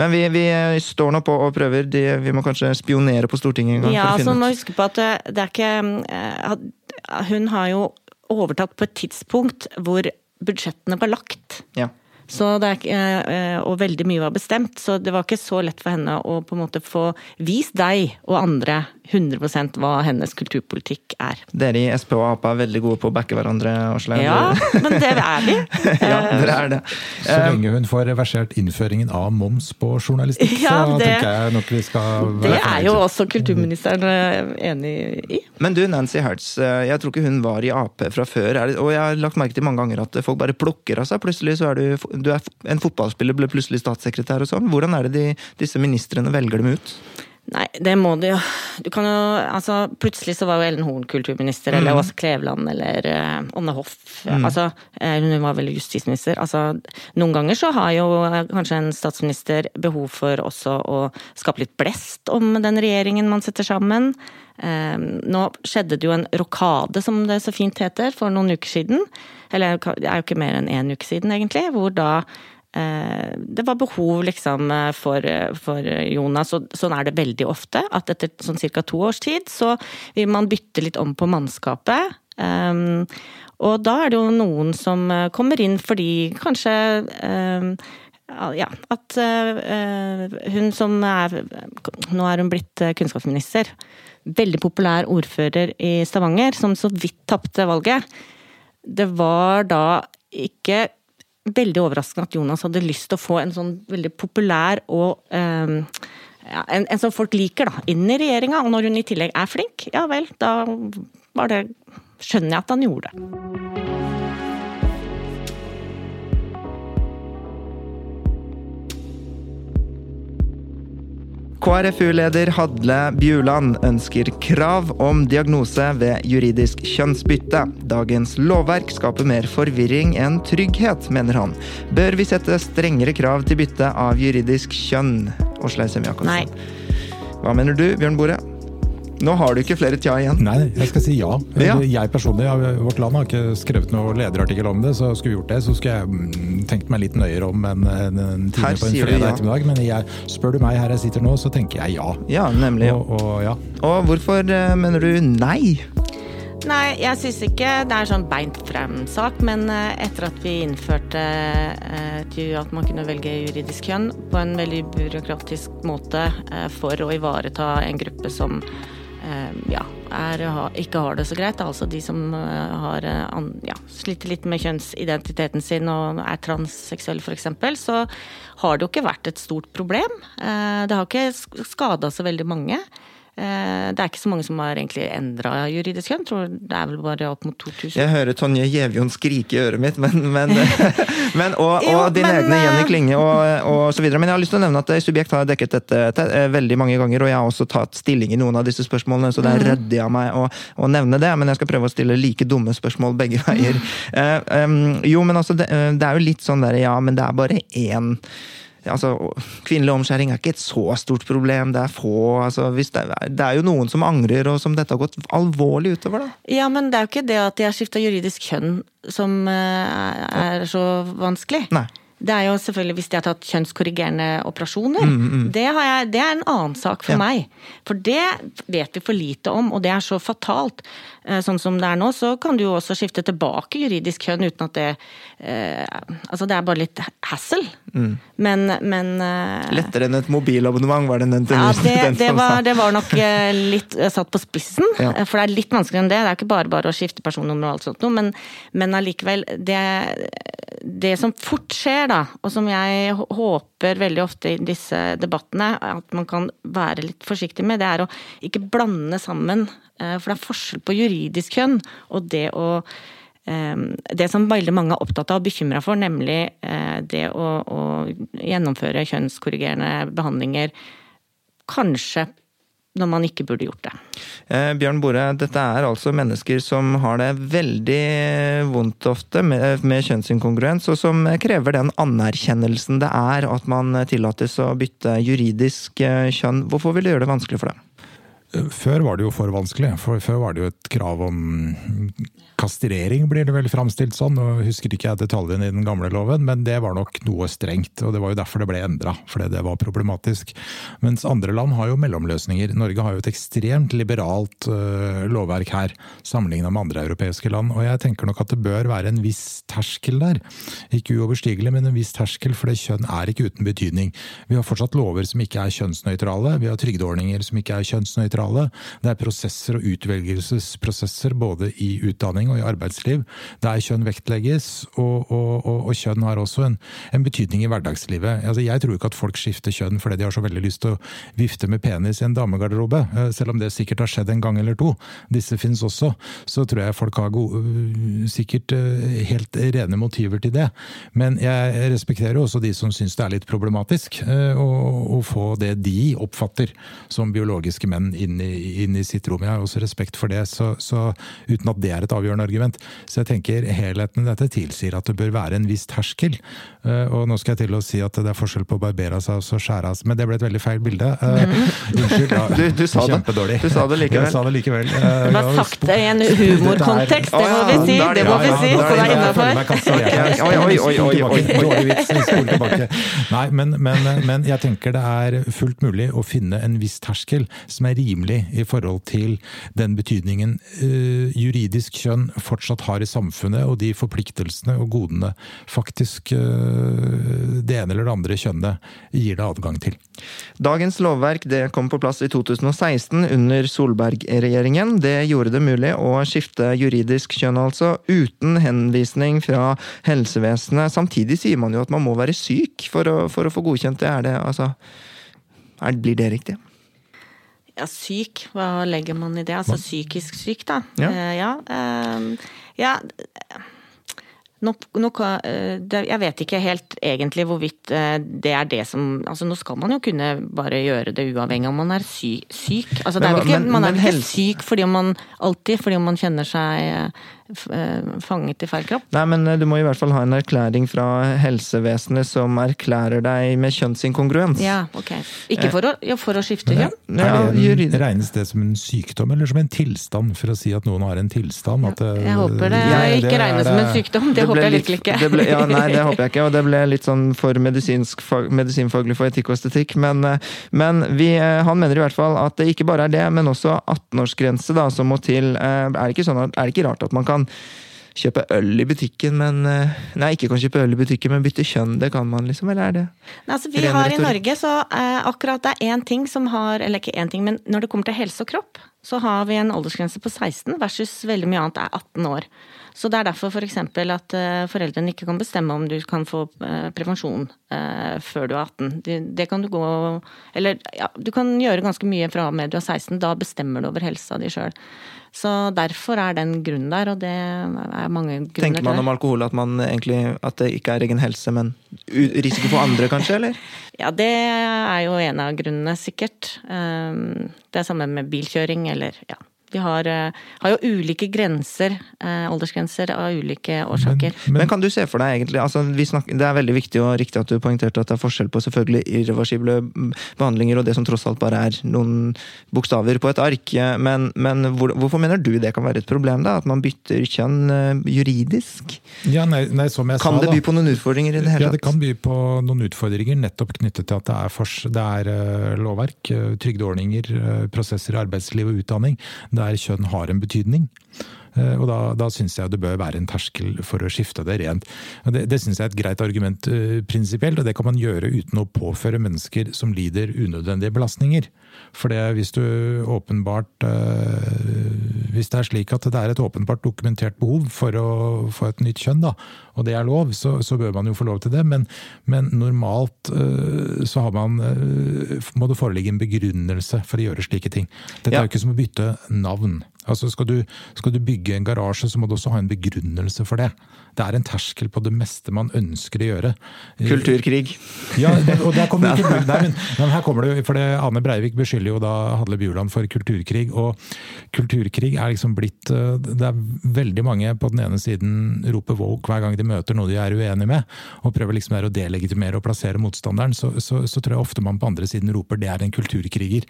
Men vi, vi står nå på og prøver. De, vi må kanskje spionere på Stortinget en gang. Ja, for å finne altså, må huske på at det, det er ikke eh, Hun har jo overtatt på et tidspunkt hvor budsjettene var lagt. Ja. Så det er eh, og veldig mye var bestemt, så det var ikke så lett for henne å på en måte få vist deg og andre 100% hva hennes kulturpolitikk er. Dere i SP og Ap er veldig gode på å backe hverandre, Åslaug. Ja, men det er vi. ja, dere er det. Så lenge hun får reversert innføringen av moms på journalistikk, Ja, så det- tenker jeg nok vi skal Det er jo også kulturministeren eh, enig i. Men du, Nancy Hertz, eh, jeg tror ikke hun var i Ap fra før. Og jeg har lagt merke til mange ganger at folk bare plukker av seg. Plutselig så er du, du er en fotballspiller, ble plutselig statssekretær og sånn. Hvordan er det de, disse ministrene velger dem ut? Nei, det må du jo. Du kan jo altså Plutselig så var jo Ellen Horn kulturminister, eller Åse Kleveland, eller uh, Anne Hoff. Altså, uh, hun var vel justisminister. Altså, noen ganger så har jo uh, kanskje en statsminister behov for også å skape litt blest om den regjeringen man setter sammen. nå skjedde det jo en rokade, som det så fint heter, for noen uker siden. Eller det er jo ikke mer enn én uke siden, egentlig. Hvor da Eh, det var behov liksom eh, for, for Jonas, og sånn er det veldig ofte. At etter sånn ca. to års tid så vil man bytte litt om på mannskapet. Um, og da er det jo noen som kommer inn fordi kanskje um, ja, at uh, hun som er Nå er hun blitt kunnskapsminister. Veldig populær ordfører i Stavanger, som så vidt tapte valget. Det var da ikke veldig overraskende at Jonas hadde lyst til å få en sånn veldig populær og um, ja, en, en, som folk liker, da, inn i regjeringa. Og når hun i tillegg er flink, ja vel, da var det Skjønner jeg at han gjorde det. KrFU-leder Hadle Bjuland ønsker krav om diagnose ved juridisk kjønnsbytte. Dagens lovverk skaper mer forvirring enn trygghet, mener han. Bør vi sette strengere krav til bytte av juridisk kjønn? Åslaug Sem-Jacobsen. Hva mener du, Bjørn Bore? Nå har du ikke flere tja igjen. Nei, jeg skal si ja. ja. Jeg personlig, Vårt Land har ikke skrevet noe lederartikkel om det, så skulle vi gjort det, så skulle jeg mm, tenkt meg litt nøyere om en, en, en time på en fredag ja. ettermiddag. Men jeg, spør du meg her jeg sitter nå, så tenker jeg ja. Ja, nemlig. Og, og, ja. og hvorfor eh, mener du nei? Nei, jeg syns ikke det er sånn beint frem-sak, men eh, etter at vi innførte eh, at man kunne velge juridisk kjønn på en veldig byråkratisk måte for å ivareta en gruppe som ja, er, ikke har det så greit. Altså de som eh, har eh, ja, sliter litt med kjønnsidentiteten sin og er transseksuelle f.eks., så har det jo ikke vært et stort problem. Det har ikke skada så veldig mange. Eh, det er ikke så mange som har egentlig endra juridisk kjønn. Tror det er vel bare opp mot 2000. Jeg hører Tonje Gjevjon skrike i øret mitt, men, men, men og, og dine egne Jenny eh, Klinge og, og, så videre. Men jeg har lyst til å nevne at Subjekt har dekket dette veldig mange ganger, og jeg har også tatt stilling i noen av disse spørsmålene, så det er mm. ryddig av meg å, å, nevne det. Men jeg skal prøve å stille like dumme spørsmål begge veier. Um, jo, men altså, det, det er jo litt sånn der, ja, men det er bare én altså, Kvinnelig omskjæring er ikke et så stort problem. Det er få altså, det, er, det, er, jo noen som angrer, og som dette har gått alvorlig utover. da. Ja, men det er jo ikke det at de har skifta juridisk kjønn som uh, er så vanskelig. Nei. Det er jo selvfølgelig hvis de har tatt kjønnskorrigerende operasjoner. Mm, mm. Det, jeg, det, er en annen sak for ja. meg. For det vet vi for lite om, og det er så fatalt. Eh, sånn som det er nå, så kan du jo også skifte tilbake juridisk kjønn uten at det eh, Altså det er bare litt hassle. Mm. Men, men eh, Lettere enn et mobilabonnement, var det den Ja, det, det, var, det var nok litt satt på spissen. Ja. For det er litt vanskeligere enn det. Det er ikke bare bare å skifte personnummer og alt sånt noe, men, men allikevel det, det som fort skjer, da, og som jeg håper veldig ofte i disse debattene at man kan være litt forsiktig med, det er å ikke blande sammen. Eh, for det er forskjell på juridisk kjønn og det å eh, det som veldig mange er opptatt av og bekymra for, nemlig eh, det å, å gjennomføre kjønnskorrigerende behandlinger kanskje når man ikke burde gjort det. Eh, Bjørn Bore, dette er altså mennesker som har det veldig vondt ofte med, med kjønnsinkongruens, og som krever den anerkjennelsen det er at man tillates å bytte juridisk kjønn. Hvorfor vil det gjøre det vanskelig for dem? Før var det jo for vanskelig. For før var det jo et krav om kastrering, blir det vel framstilt sånn. Nå husker ikke jeg detaljene i den gamle loven, men det var nok noe strengt. Og det var jo derfor det ble endra, fordi det var problematisk. Mens andre land har jo mellomløsninger. Norge har jo et ekstremt liberalt uh, lovverk her, sammenligna med andre europeiske land. Og jeg tenker nok at det bør være en viss terskel der. Ikke uoverstigelig, men en viss terskel, for det kjønn er ikke uten betydning. Vi har fortsatt lover som ikke er kjønnsnøytrale. Vi har trygdeordninger som ikke er kjønnsnøytrale sentrale. Det er prosesser og utvelgelsesprosesser både i utdanning og i arbeidsliv der kjønn vektlegges, og, og, og, og kjønn har også en, en betydning i hverdagslivet. Altså, jeg tror ikke at folk skifter kjønn fordi de har så veldig lyst til å vifte med penis i en damegarderobe, eh, selv om det sikkert har skjedd en gang eller to. Disse finnes også. Så tror jeg folk har gode, sikkert helt rene motiver til det. Men jeg respekterer også de som syns det er litt problematisk å, å få det de oppfatter som biologiske menn inn i, inn i sitt rom. Jeg har også respekt for det, så, så, uten at det er et avgjørende argument. Så jeg tenker helheten i dette tilsier at det bør være en viss terskel. Og nå skal jeg til å si at det er forskjell på å barbere seg og skjære av seg, men det ble et veldig feil bilde. Unnskyld. Ja, du, du, sa kjempedårlig. Du sa det likevel. Jeg sa det likevel. Du har sagt det i en humorkontekst, det må vi si. Det må vi si, så det er innafor. Oi, oi, oi, oi, oi. Dårlig vits, spol tilbake. Nei, men, men, men jeg tenker det er fullt mulig å finne en viss terskel som er rimelig i forhold til den betydningen uh, juridisk kjønn fortsatt har i samfunnet, og de forpliktelsene og godene faktisk uh, det ene eller det andre kjønnet gir det adgang til. Dagens lovverk det kom på plass i 2016 under Solberg-regjeringen. Det gjorde det mulig å skifte juridisk kjønn, altså, uten henvisning fra helsevesenet. Samtidig sier man jo at man må være syk for å, for å få godkjent det. Er det altså er, Blir det riktig? Ja, syk, hva legger man i det? Altså psykisk syk, da. Ja. Uh, ja, uh, ja. Nå, nå, det, jeg vet ikke helt egentlig hvorvidt det er det som altså Nå skal man jo kunne bare gjøre det uavhengig om man er sy, syk. Altså, er ikke, man er jo vel ikke syk fordi man alltid fordi man kjenner seg eh, fanget i feil kropp. Nei, men eh, du må i hvert fall ha en erklæring fra helsevesenet som erklærer deg med kjønnsinkongruens. Ja, ok. Ikke for å, ja, for å skifte kjønn? Ja, det regnes det som en sykdom eller som en tilstand, for å si at noen har en tilstand? At det, Jeg håper det Ja, ikke regnes som en sykdom. Det, det håper jeg virkelig ikke. Det ble, ja, nei, det håper jeg ikke. Og det ble litt sånn for fag- medisinfaglig for etikk og estetikk. Men, eh, men vi, eh, han mener i hvert fall at det ikke bare er det, men også 18-årsgrense som må til. Eh, Er det, ikke sånn at, er det ikke rart at man kan kjøpe øl i butikken, men eh, Nei, ikke kan kjøpe øl i butikken, men bytte kjønn, det kan man liksom, eller er det Nei, altså, vi har i. Norge så eh, akkurat det er én ting som har Eller ikke én ting, men når det kommer til helse og kropp, så har vi en aldersgrense på 16 versus veldig mye annet er 18 år. Så det er derfor f.eks. at eh, foreldrene ikke kan bestemme om du kan få eh, prevensjon eh, før du er 18. Det, det kan du gå Eller ja, du kan gjøre ganske mye fra og med du er 16. Da bestemmer du over helsa di sjøl. Så derfor er den grunnen der, og det er mange grunner til. Tenker man om alkohol at, man egentlig, at det ikke er egen helse, men risiko for andre, kanskje? eller? Ja, det er jo en av grunnene, sikkert. Um, Det er samme med bilkjøring, eller ja. Vi har, eh, har jo ulike grenser, eh, aldersgrenser, av ulike årsaker. Men kan du se for deg egentlig, altså vi snakker, Det er veldig viktig og riktig at du poengterte at det er forskjell på selvfølgelig irreversible behandlinger og det som tross alt bare er noen bokstaver på et ark. Men, men hvor, hvorfor mener du det kan være et problem? da, At man bytter kjønn eh, juridisk? Ja, nei, nei, som jeg Kan sa, det by på noen utfordringer i det hele Ja, det kan by på noen utfordringer nettopp knyttet til at det er, fors det er lovverk, trygdeordninger, prosesser i arbeidsliv og utdanning der kjønn har en betydning. Eh, Og da, da syns jeg det bør være en terskel for å skifte det rent. Det, det syns jeg er et greit argument uh, prinsipielt, og det kan man gjøre uten å påføre mennesker som lider unødvendige belastninger. For det, hvis du åpenbart eh, Hvis det er slik at det er et åpenbart dokumentert behov for å få et nytt kjønn, da, og det er lov, så, så bør man jo få lov til det. Men, men normalt eh, så har man, eh, må det foreligge en begrunnelse for å gjøre slike ting. Dette Ja. er jo ikke som å bytte navn. Altså skal, du, skal du bygge en garasje, så må du også ha en begrunnelse for det. Det er en terskel på det meste man ønsker å gjøre. Kulturkrig. Ja, og der kommer ikke Nei, men, men her kommer det, for det, Ane Breivik beskylder jo da Hadle Bjuland for kulturkrig. Og kulturkrig er liksom blitt eh, Det er veldig mange på den ene siden roper woke hver gang de møter noe de er uenig med, og prøver liksom der å delegitimere og plassere motstanderen. Så, så, så tror jeg ofte man på andre siden roper det er en kulturkriger.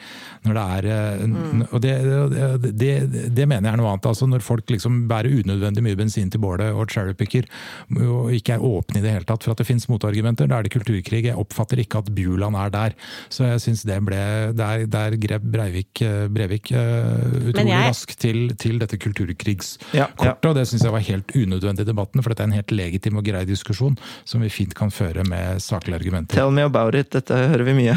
Når det er mm. Og det, det, det det mener jeg er noe annet. altså Når folk liksom bærer unødvendig mye bensin til bålet og cherrypicker, og ikke er åpne i det hele tatt for at det finnes motargumenter, da er det kulturkrig. Jeg oppfatter ikke at Bjuland er der. Så jeg syns det ble Der, der grep Breivik, Brevik uh, utrolig jeg... raskt til, til, dette kulturkrigskortet, ja, ja. og det syns jeg var helt unødvendig i debatten. For dette er en helt legitim og grei diskusjon som vi fint kan føre med saklige argumenter. Tell me about it, dette hører vi mye.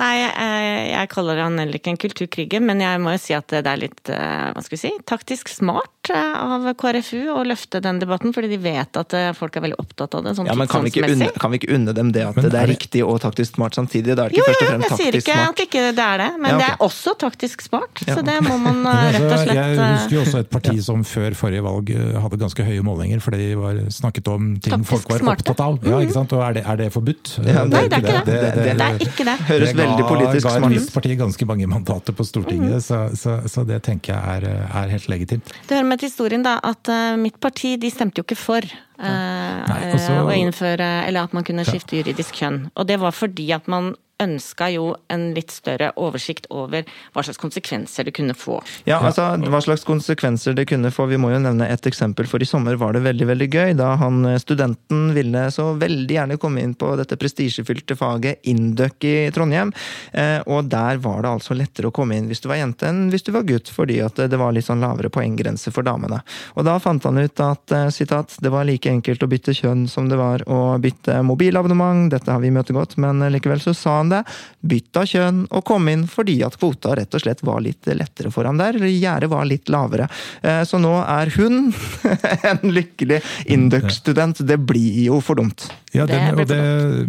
Nei, jeg, jeg kaller han heller ikke en kulturkriger, men jeg må jo si at det er litt eh, hva skal vi si, taktisk smart eh, av KrFU å løfte den debatten, fordi de vet at eh, folk er veldig opptatt av det. sånn ja, men kan vi, unne, kan vi, ikke unne, dem det at men, det er riktig og taktisk smart samtidig? Det er ikke jo, først og fremst taktisk smart. Jeg sier ikke at ikke det er det, men ja, okay. det er også taktisk smart. Ja. Så det må man rett og slett Jeg husker jo også et parti som før forrige valg hadde ganske høye målinger, fordi de var snakket om ting taktisk folk var smarte. opptatt av. Ja, ikke sant? Og er det, er det forbudt? Ja, det, Nei, det er ikke det. Det, det, er ikke det. Høres veldig politisk smart ut. Det ga et parti ganske mange mandater på Stortinget, mm. så, så, så, det tenker jeg er, er, helt legitimt. Det hører med til historien da, at uh, mitt parti de stemte jo ikke for uh, Nei, også, å innføre, eller at man kunne skifte juridisk kjønn. Og det var fordi at man ønska jo en litt større oversikt over hva slags konsekvenser det kunne få. Ja, altså hva slags konsekvenser det kunne få. Vi må jo nevne et eksempel, for i sommer var det veldig veldig gøy da han eh, studenten ville så veldig gjerne komme inn på dette prestisjefylte faget Induc i Trondheim. Eh, og der var det altså lettere å komme inn hvis du var jente enn hvis du var gutt, fordi at det var litt sånn lavere poenggrense for damene. Og da fant han ut at citat, det var like enkelt å bytte kjønn som det var å bytte mobilabonnement. Dette har vi møtegått, men likevel så sa han det. Bytta kjønn og kom inn fordi at kvota rett og slett var litt lettere for ham der. eller Gjerdet var litt lavere. Eh, så nå er hun en lykkelig Induc-student. Det blir jo for dumt. Ja, den, det,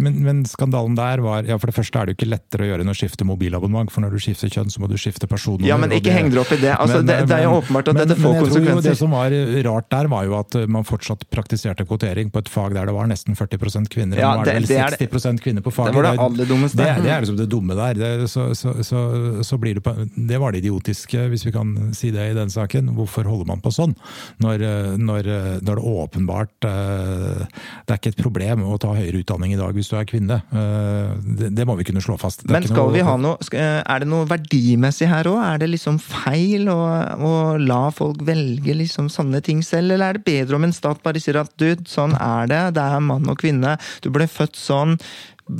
men, men, skandalen der var ja, For det første er det jo ikke lettere å gjøre enn å skifte mobilabonnement. For når du skifter kjønn, så må du skifte personnummer. Ja, men ikke heng dere opp i det. Altså, men, det, det, er jo åpenbart at men, dette får konsekvenser. Tror Jo, det som var rart der, var jo at man fortsatt praktiserte kvotering på et fag der det var nesten 40 kvinner. Ja, nå er det vel 60% kvinner på faget. Det var det aller dummeste. Det, det er liksom det dumme der. Det, så, så, så, så, blir det på, Det var det idiotiske, hvis vi kan si det i den saken. Hvorfor holder man på sånn? Når, når, når det åpenbart eh, Det er ikke et problem å ta høyere utdanning i dag hvis du er kvinne. Eh, det, det må vi kunne slå fast. Men skal noe... vi ha noe eh, Er det noe verdimessig her òg? Er det liksom feil å, å, la folk velge liksom sånne ting selv, eller er det bedre om en stat bare sier at du, sånn er det, det er mann og kvinne, du ble født sånn.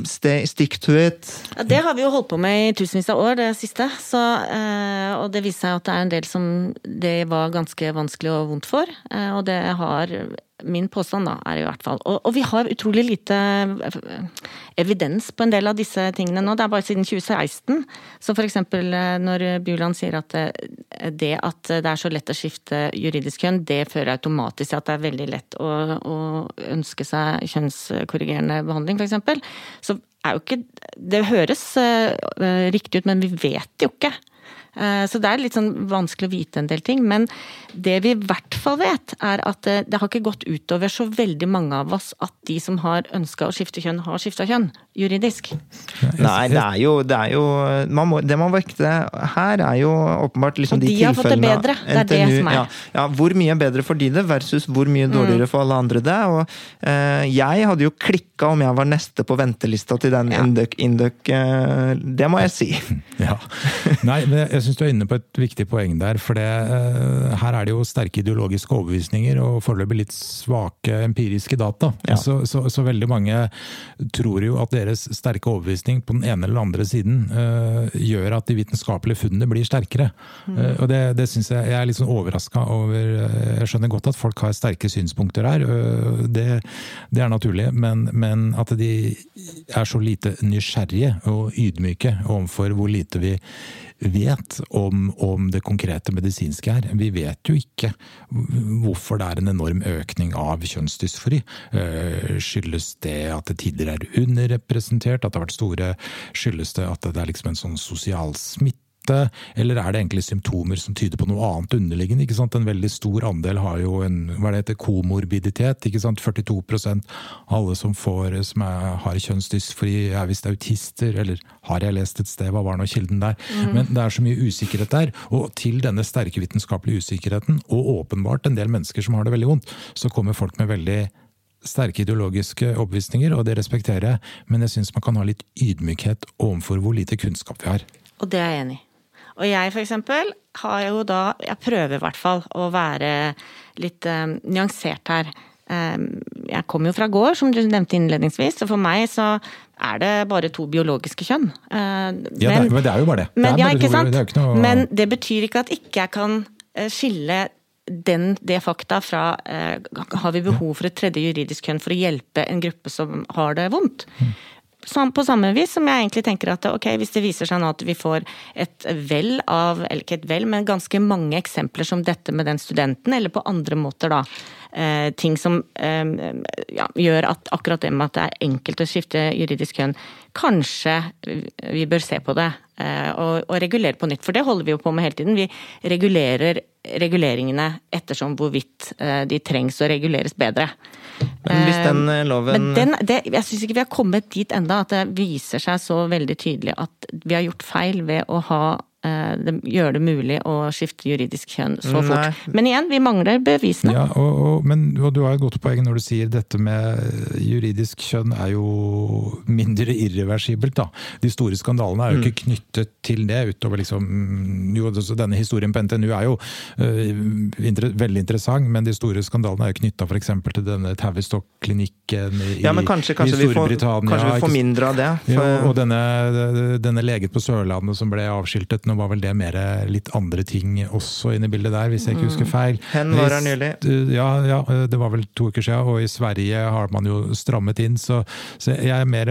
Stick to it. Ja, det har vi jo holdt på med i tusenvis av år, det siste. Så, eh, og det viser seg at det er en del som det var ganske vanskelig og vondt for. Eh, og det har min påstand, da, er i hvert fall og, og, vi har utrolig lite eh, evidens på en del av disse tingene nå. Det er bare siden 2016. Så eksempel eh, når Bjuland sier at eh, det at det er så lett å skifte juridisk kjønn, det fører automatisk til at det er veldig lett å, å ønske seg kjønnskorrigerende behandling, f.eks. Så er jo ikke Det høres riktig ut, men vi vet jo ikke. Eh, så det er litt sånn vanskelig å vite en del ting. Men det vi i hvert fall vet, er at det, det har ikke gått utover så veldig mange av oss at de som har ønska å skifte kjønn, har skifta kjønn. Juridisk. Nei, det er jo Det, er jo, man må, det man vekte her, er jo åpenbart liksom de, de har fått det bedre. Det er NTNU, det som er. Ja, ja, hvor mye bedre for de det, versus hvor mye mm. dårligere for alle andre det. Og eh, jeg hadde jo klikka om jeg var neste på ventelista til den ja. Induc, eh, det må jeg si. Ja. Nei, jeg syns du er inne på et viktig poeng der. For det, eh, her er det jo sterke ideologiske overbevisninger og foreløpig litt svake empiriske data. Ja. Så, så, så, veldig mange tror jo at deres sterke overbevisning på den ene eller andre siden uh, gjør at de vitenskapelige funnene blir sterkere. Mm. Uh, og det, det synes jeg jeg er litt sånn overraska over. Jeg skjønner godt at folk har sterke synspunkter her, det, det, er naturlig. Men, men at de er så lite nysgjerrige og ydmyke overfor hvor lite vi vet om, om, det konkrete medisinske her. Vi vet jo ikke hvorfor det er en enorm økning av kjønnsdysfori. Eh, skyldes det at det tidligere er underrepresentert, at det har vært store Skyldes det at det er liksom en sånn sosial smitte? Eller er det egentlig symptomer som tyder på noe annet underliggende? ikke sant? En veldig stor andel har jo en hva det heter, komorbiditet. ikke sant? 42 av alle som, får, som er, har kjønnsdysfori, er visst autister. Eller har jeg lest et sted, hva var nå kilden der? Mm. Men det er så mye usikkerhet der. Og til denne sterke vitenskapelige usikkerheten, og åpenbart en del mennesker som har det veldig vondt, så kommer folk med veldig sterke ideologiske oppvisninger, og det respekterer jeg, men jeg syns man kan ha litt ydmykhet overfor hvor lite kunnskap vi har. Og det er jeg enig i. Og jeg for eksempel har jo da Jeg prøver i hvert fall å være litt um, nyansert her. Um, jeg kommer jo fra gård, som du nevnte innledningsvis, og for meg så er det bare to biologiske kjønn. Uh, ja, men, det, men det er jo bare det. Men, det ja, ikke sant? Det noe... Men det betyr ikke at ikke jeg kan skille den, det fakta fra eh, har vi behov for et tredje juridisk kjønn for å hjelpe en gruppe som har det vondt. På samme vis som jeg egentlig tenker at ok, hvis det viser seg nå at vi får et vel av, eller ikke et vel, men ganske mange eksempler som dette med den studenten, eller på andre måter da, eh, ting som eh, ja, gjør at akkurat det med at det er enkelt å skifte juridisk kjønn, kanskje vi bør se på det eh, og, og regulere på nytt. For det holder vi jo på med hele tiden. Vi regulerer reguleringene ettersom hvorvidt de trengs å reguleres bedre. Men hvis den eh, loven Men den, det, Jeg syns ikke vi har kommet dit enda at det viser seg så veldig tydelig at vi har gjort feil ved å ha det gjør det mulig å skifte juridisk kjønn så fort. Nei. Men igjen, vi mangler bevisene. Ja, og, og, men, og du har et godt poeng når du sier dette med juridisk kjønn er jo mindre irreversibelt. da. De store skandalene er jo mm. ikke knyttet til det, utover liksom jo, Denne historien på NTNU er jo uh, inter, veldig interessant, men de store skandalene er jo knytta f.eks. til denne Tavistock-klinikken i, ja, kanskje, kanskje i Storbritannia. Vi får, kanskje vi får mindre av det. For... Ja, og denne, denne legen på Sørlandet som ble avskiltet nå var vel det mer litt andre ting også inne i bildet der, hvis jeg ikke husker mm. feil. Hen var her nylig. Ja, ja, det var vel to uker siden, og i Sverige har man jo strammet inn. Så, så jeg er mer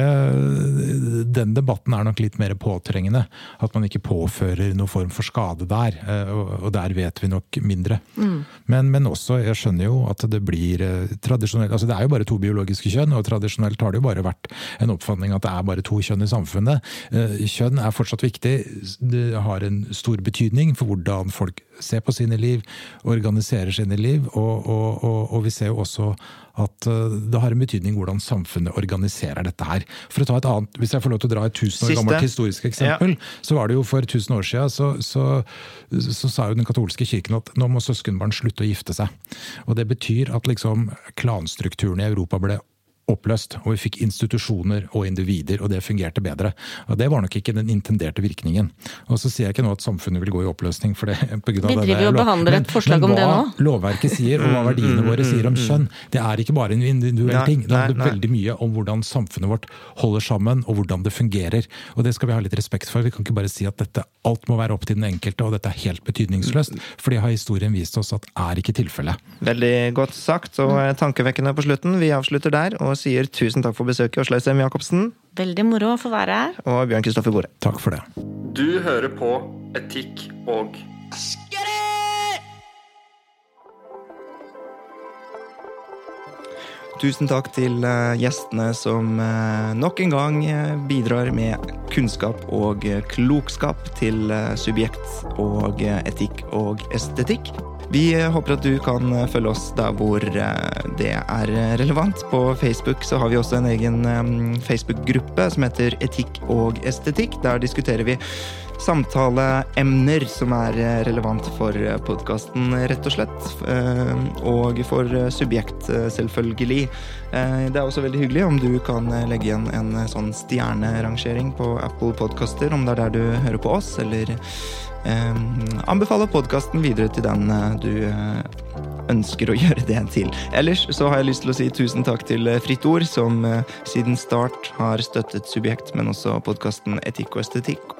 Den debatten er nok litt mer påtrengende. At man ikke påfører noen form for skade der. Eh, og der vet vi nok mindre. Mm. Men, men, også, jeg skjønner jo at det blir eh, tradisjonelt altså Det er jo bare to biologiske kjønn, og tradisjonelt har det jo bare vært en oppfatning at det er bare to kjønn i samfunnet. Eh, kjønn er fortsatt viktig. Det har har en stor betydning for hvordan folk ser på sine liv, organiserer sine liv. Og, og, og, og vi ser jo også at eh, det har en betydning hvordan samfunnet organiserer dette her. For å ta et annet, Hvis jeg får lov til å dra et tusen år gammelt historisk eksempel, ja. så var det jo for tusen år siden så, så, så, sa jo den katolske kirken at nå må søskenbarn slutte å gifte seg. Og Det betyr at liksom klanstrukturen i Europa ble oppløst, og vi fikk institusjoner og individer, og det fungerte bedre. Og Det var nok ikke den intenderte virkningen. Og så sier jeg ikke nå at samfunnet vil gå i oppløsning. for det. på grunn av vi driver og behandler et forslag om det nå. Men hva lovverket sier, og hva verdiene våre sier om kjønn, det er ikke bare en individuell ting. Det handler veldig mye om hvordan samfunnet vårt holder sammen, og hvordan det fungerer. Og det skal vi ha litt respekt for. Vi kan ikke bare si at dette, alt må være opp til den enkelte, og dette er helt betydningsløst. For det har historien vist oss at er ikke tilfellet. Veldig godt sagt, og tankevekkende på slutten. Vi avslutter der. og sier tusen takk for besøket, Åslaug Sem Jacobsen. Veldig moro å få være her. Og Bjørn Kristoffer Bore. Takk for det. Du hører på Etikk og Askeri! Tusen takk til eh, gjestene som eh, nok en gang eh, bidrar med kunnskap og klokskap til subjekt og etikk og estetikk. Vi håper at du kan følge oss der hvor eh, det er relevant. På Facebook så har vi også en egen eh, Facebook-gruppe som heter Etikk og estetikk. Der diskuterer vi samtaleemner som er eh, relevant for podkasten, rett og slett. Og for subjekt, selvfølgelig. Det er også veldig hyggelig om du kan legge igjen en sånn stjernerangering på Apple Podkaster, om det er der du hører på oss, eller eh, anbefaler podkasten videre til den eh, du eh, ønsker å gjøre det til. Ellers så har jeg lyst til å si tusen takk til eh, Fritt Ord, som siden start har støttet Subjekt, men også podkasten Etikk og estetikk.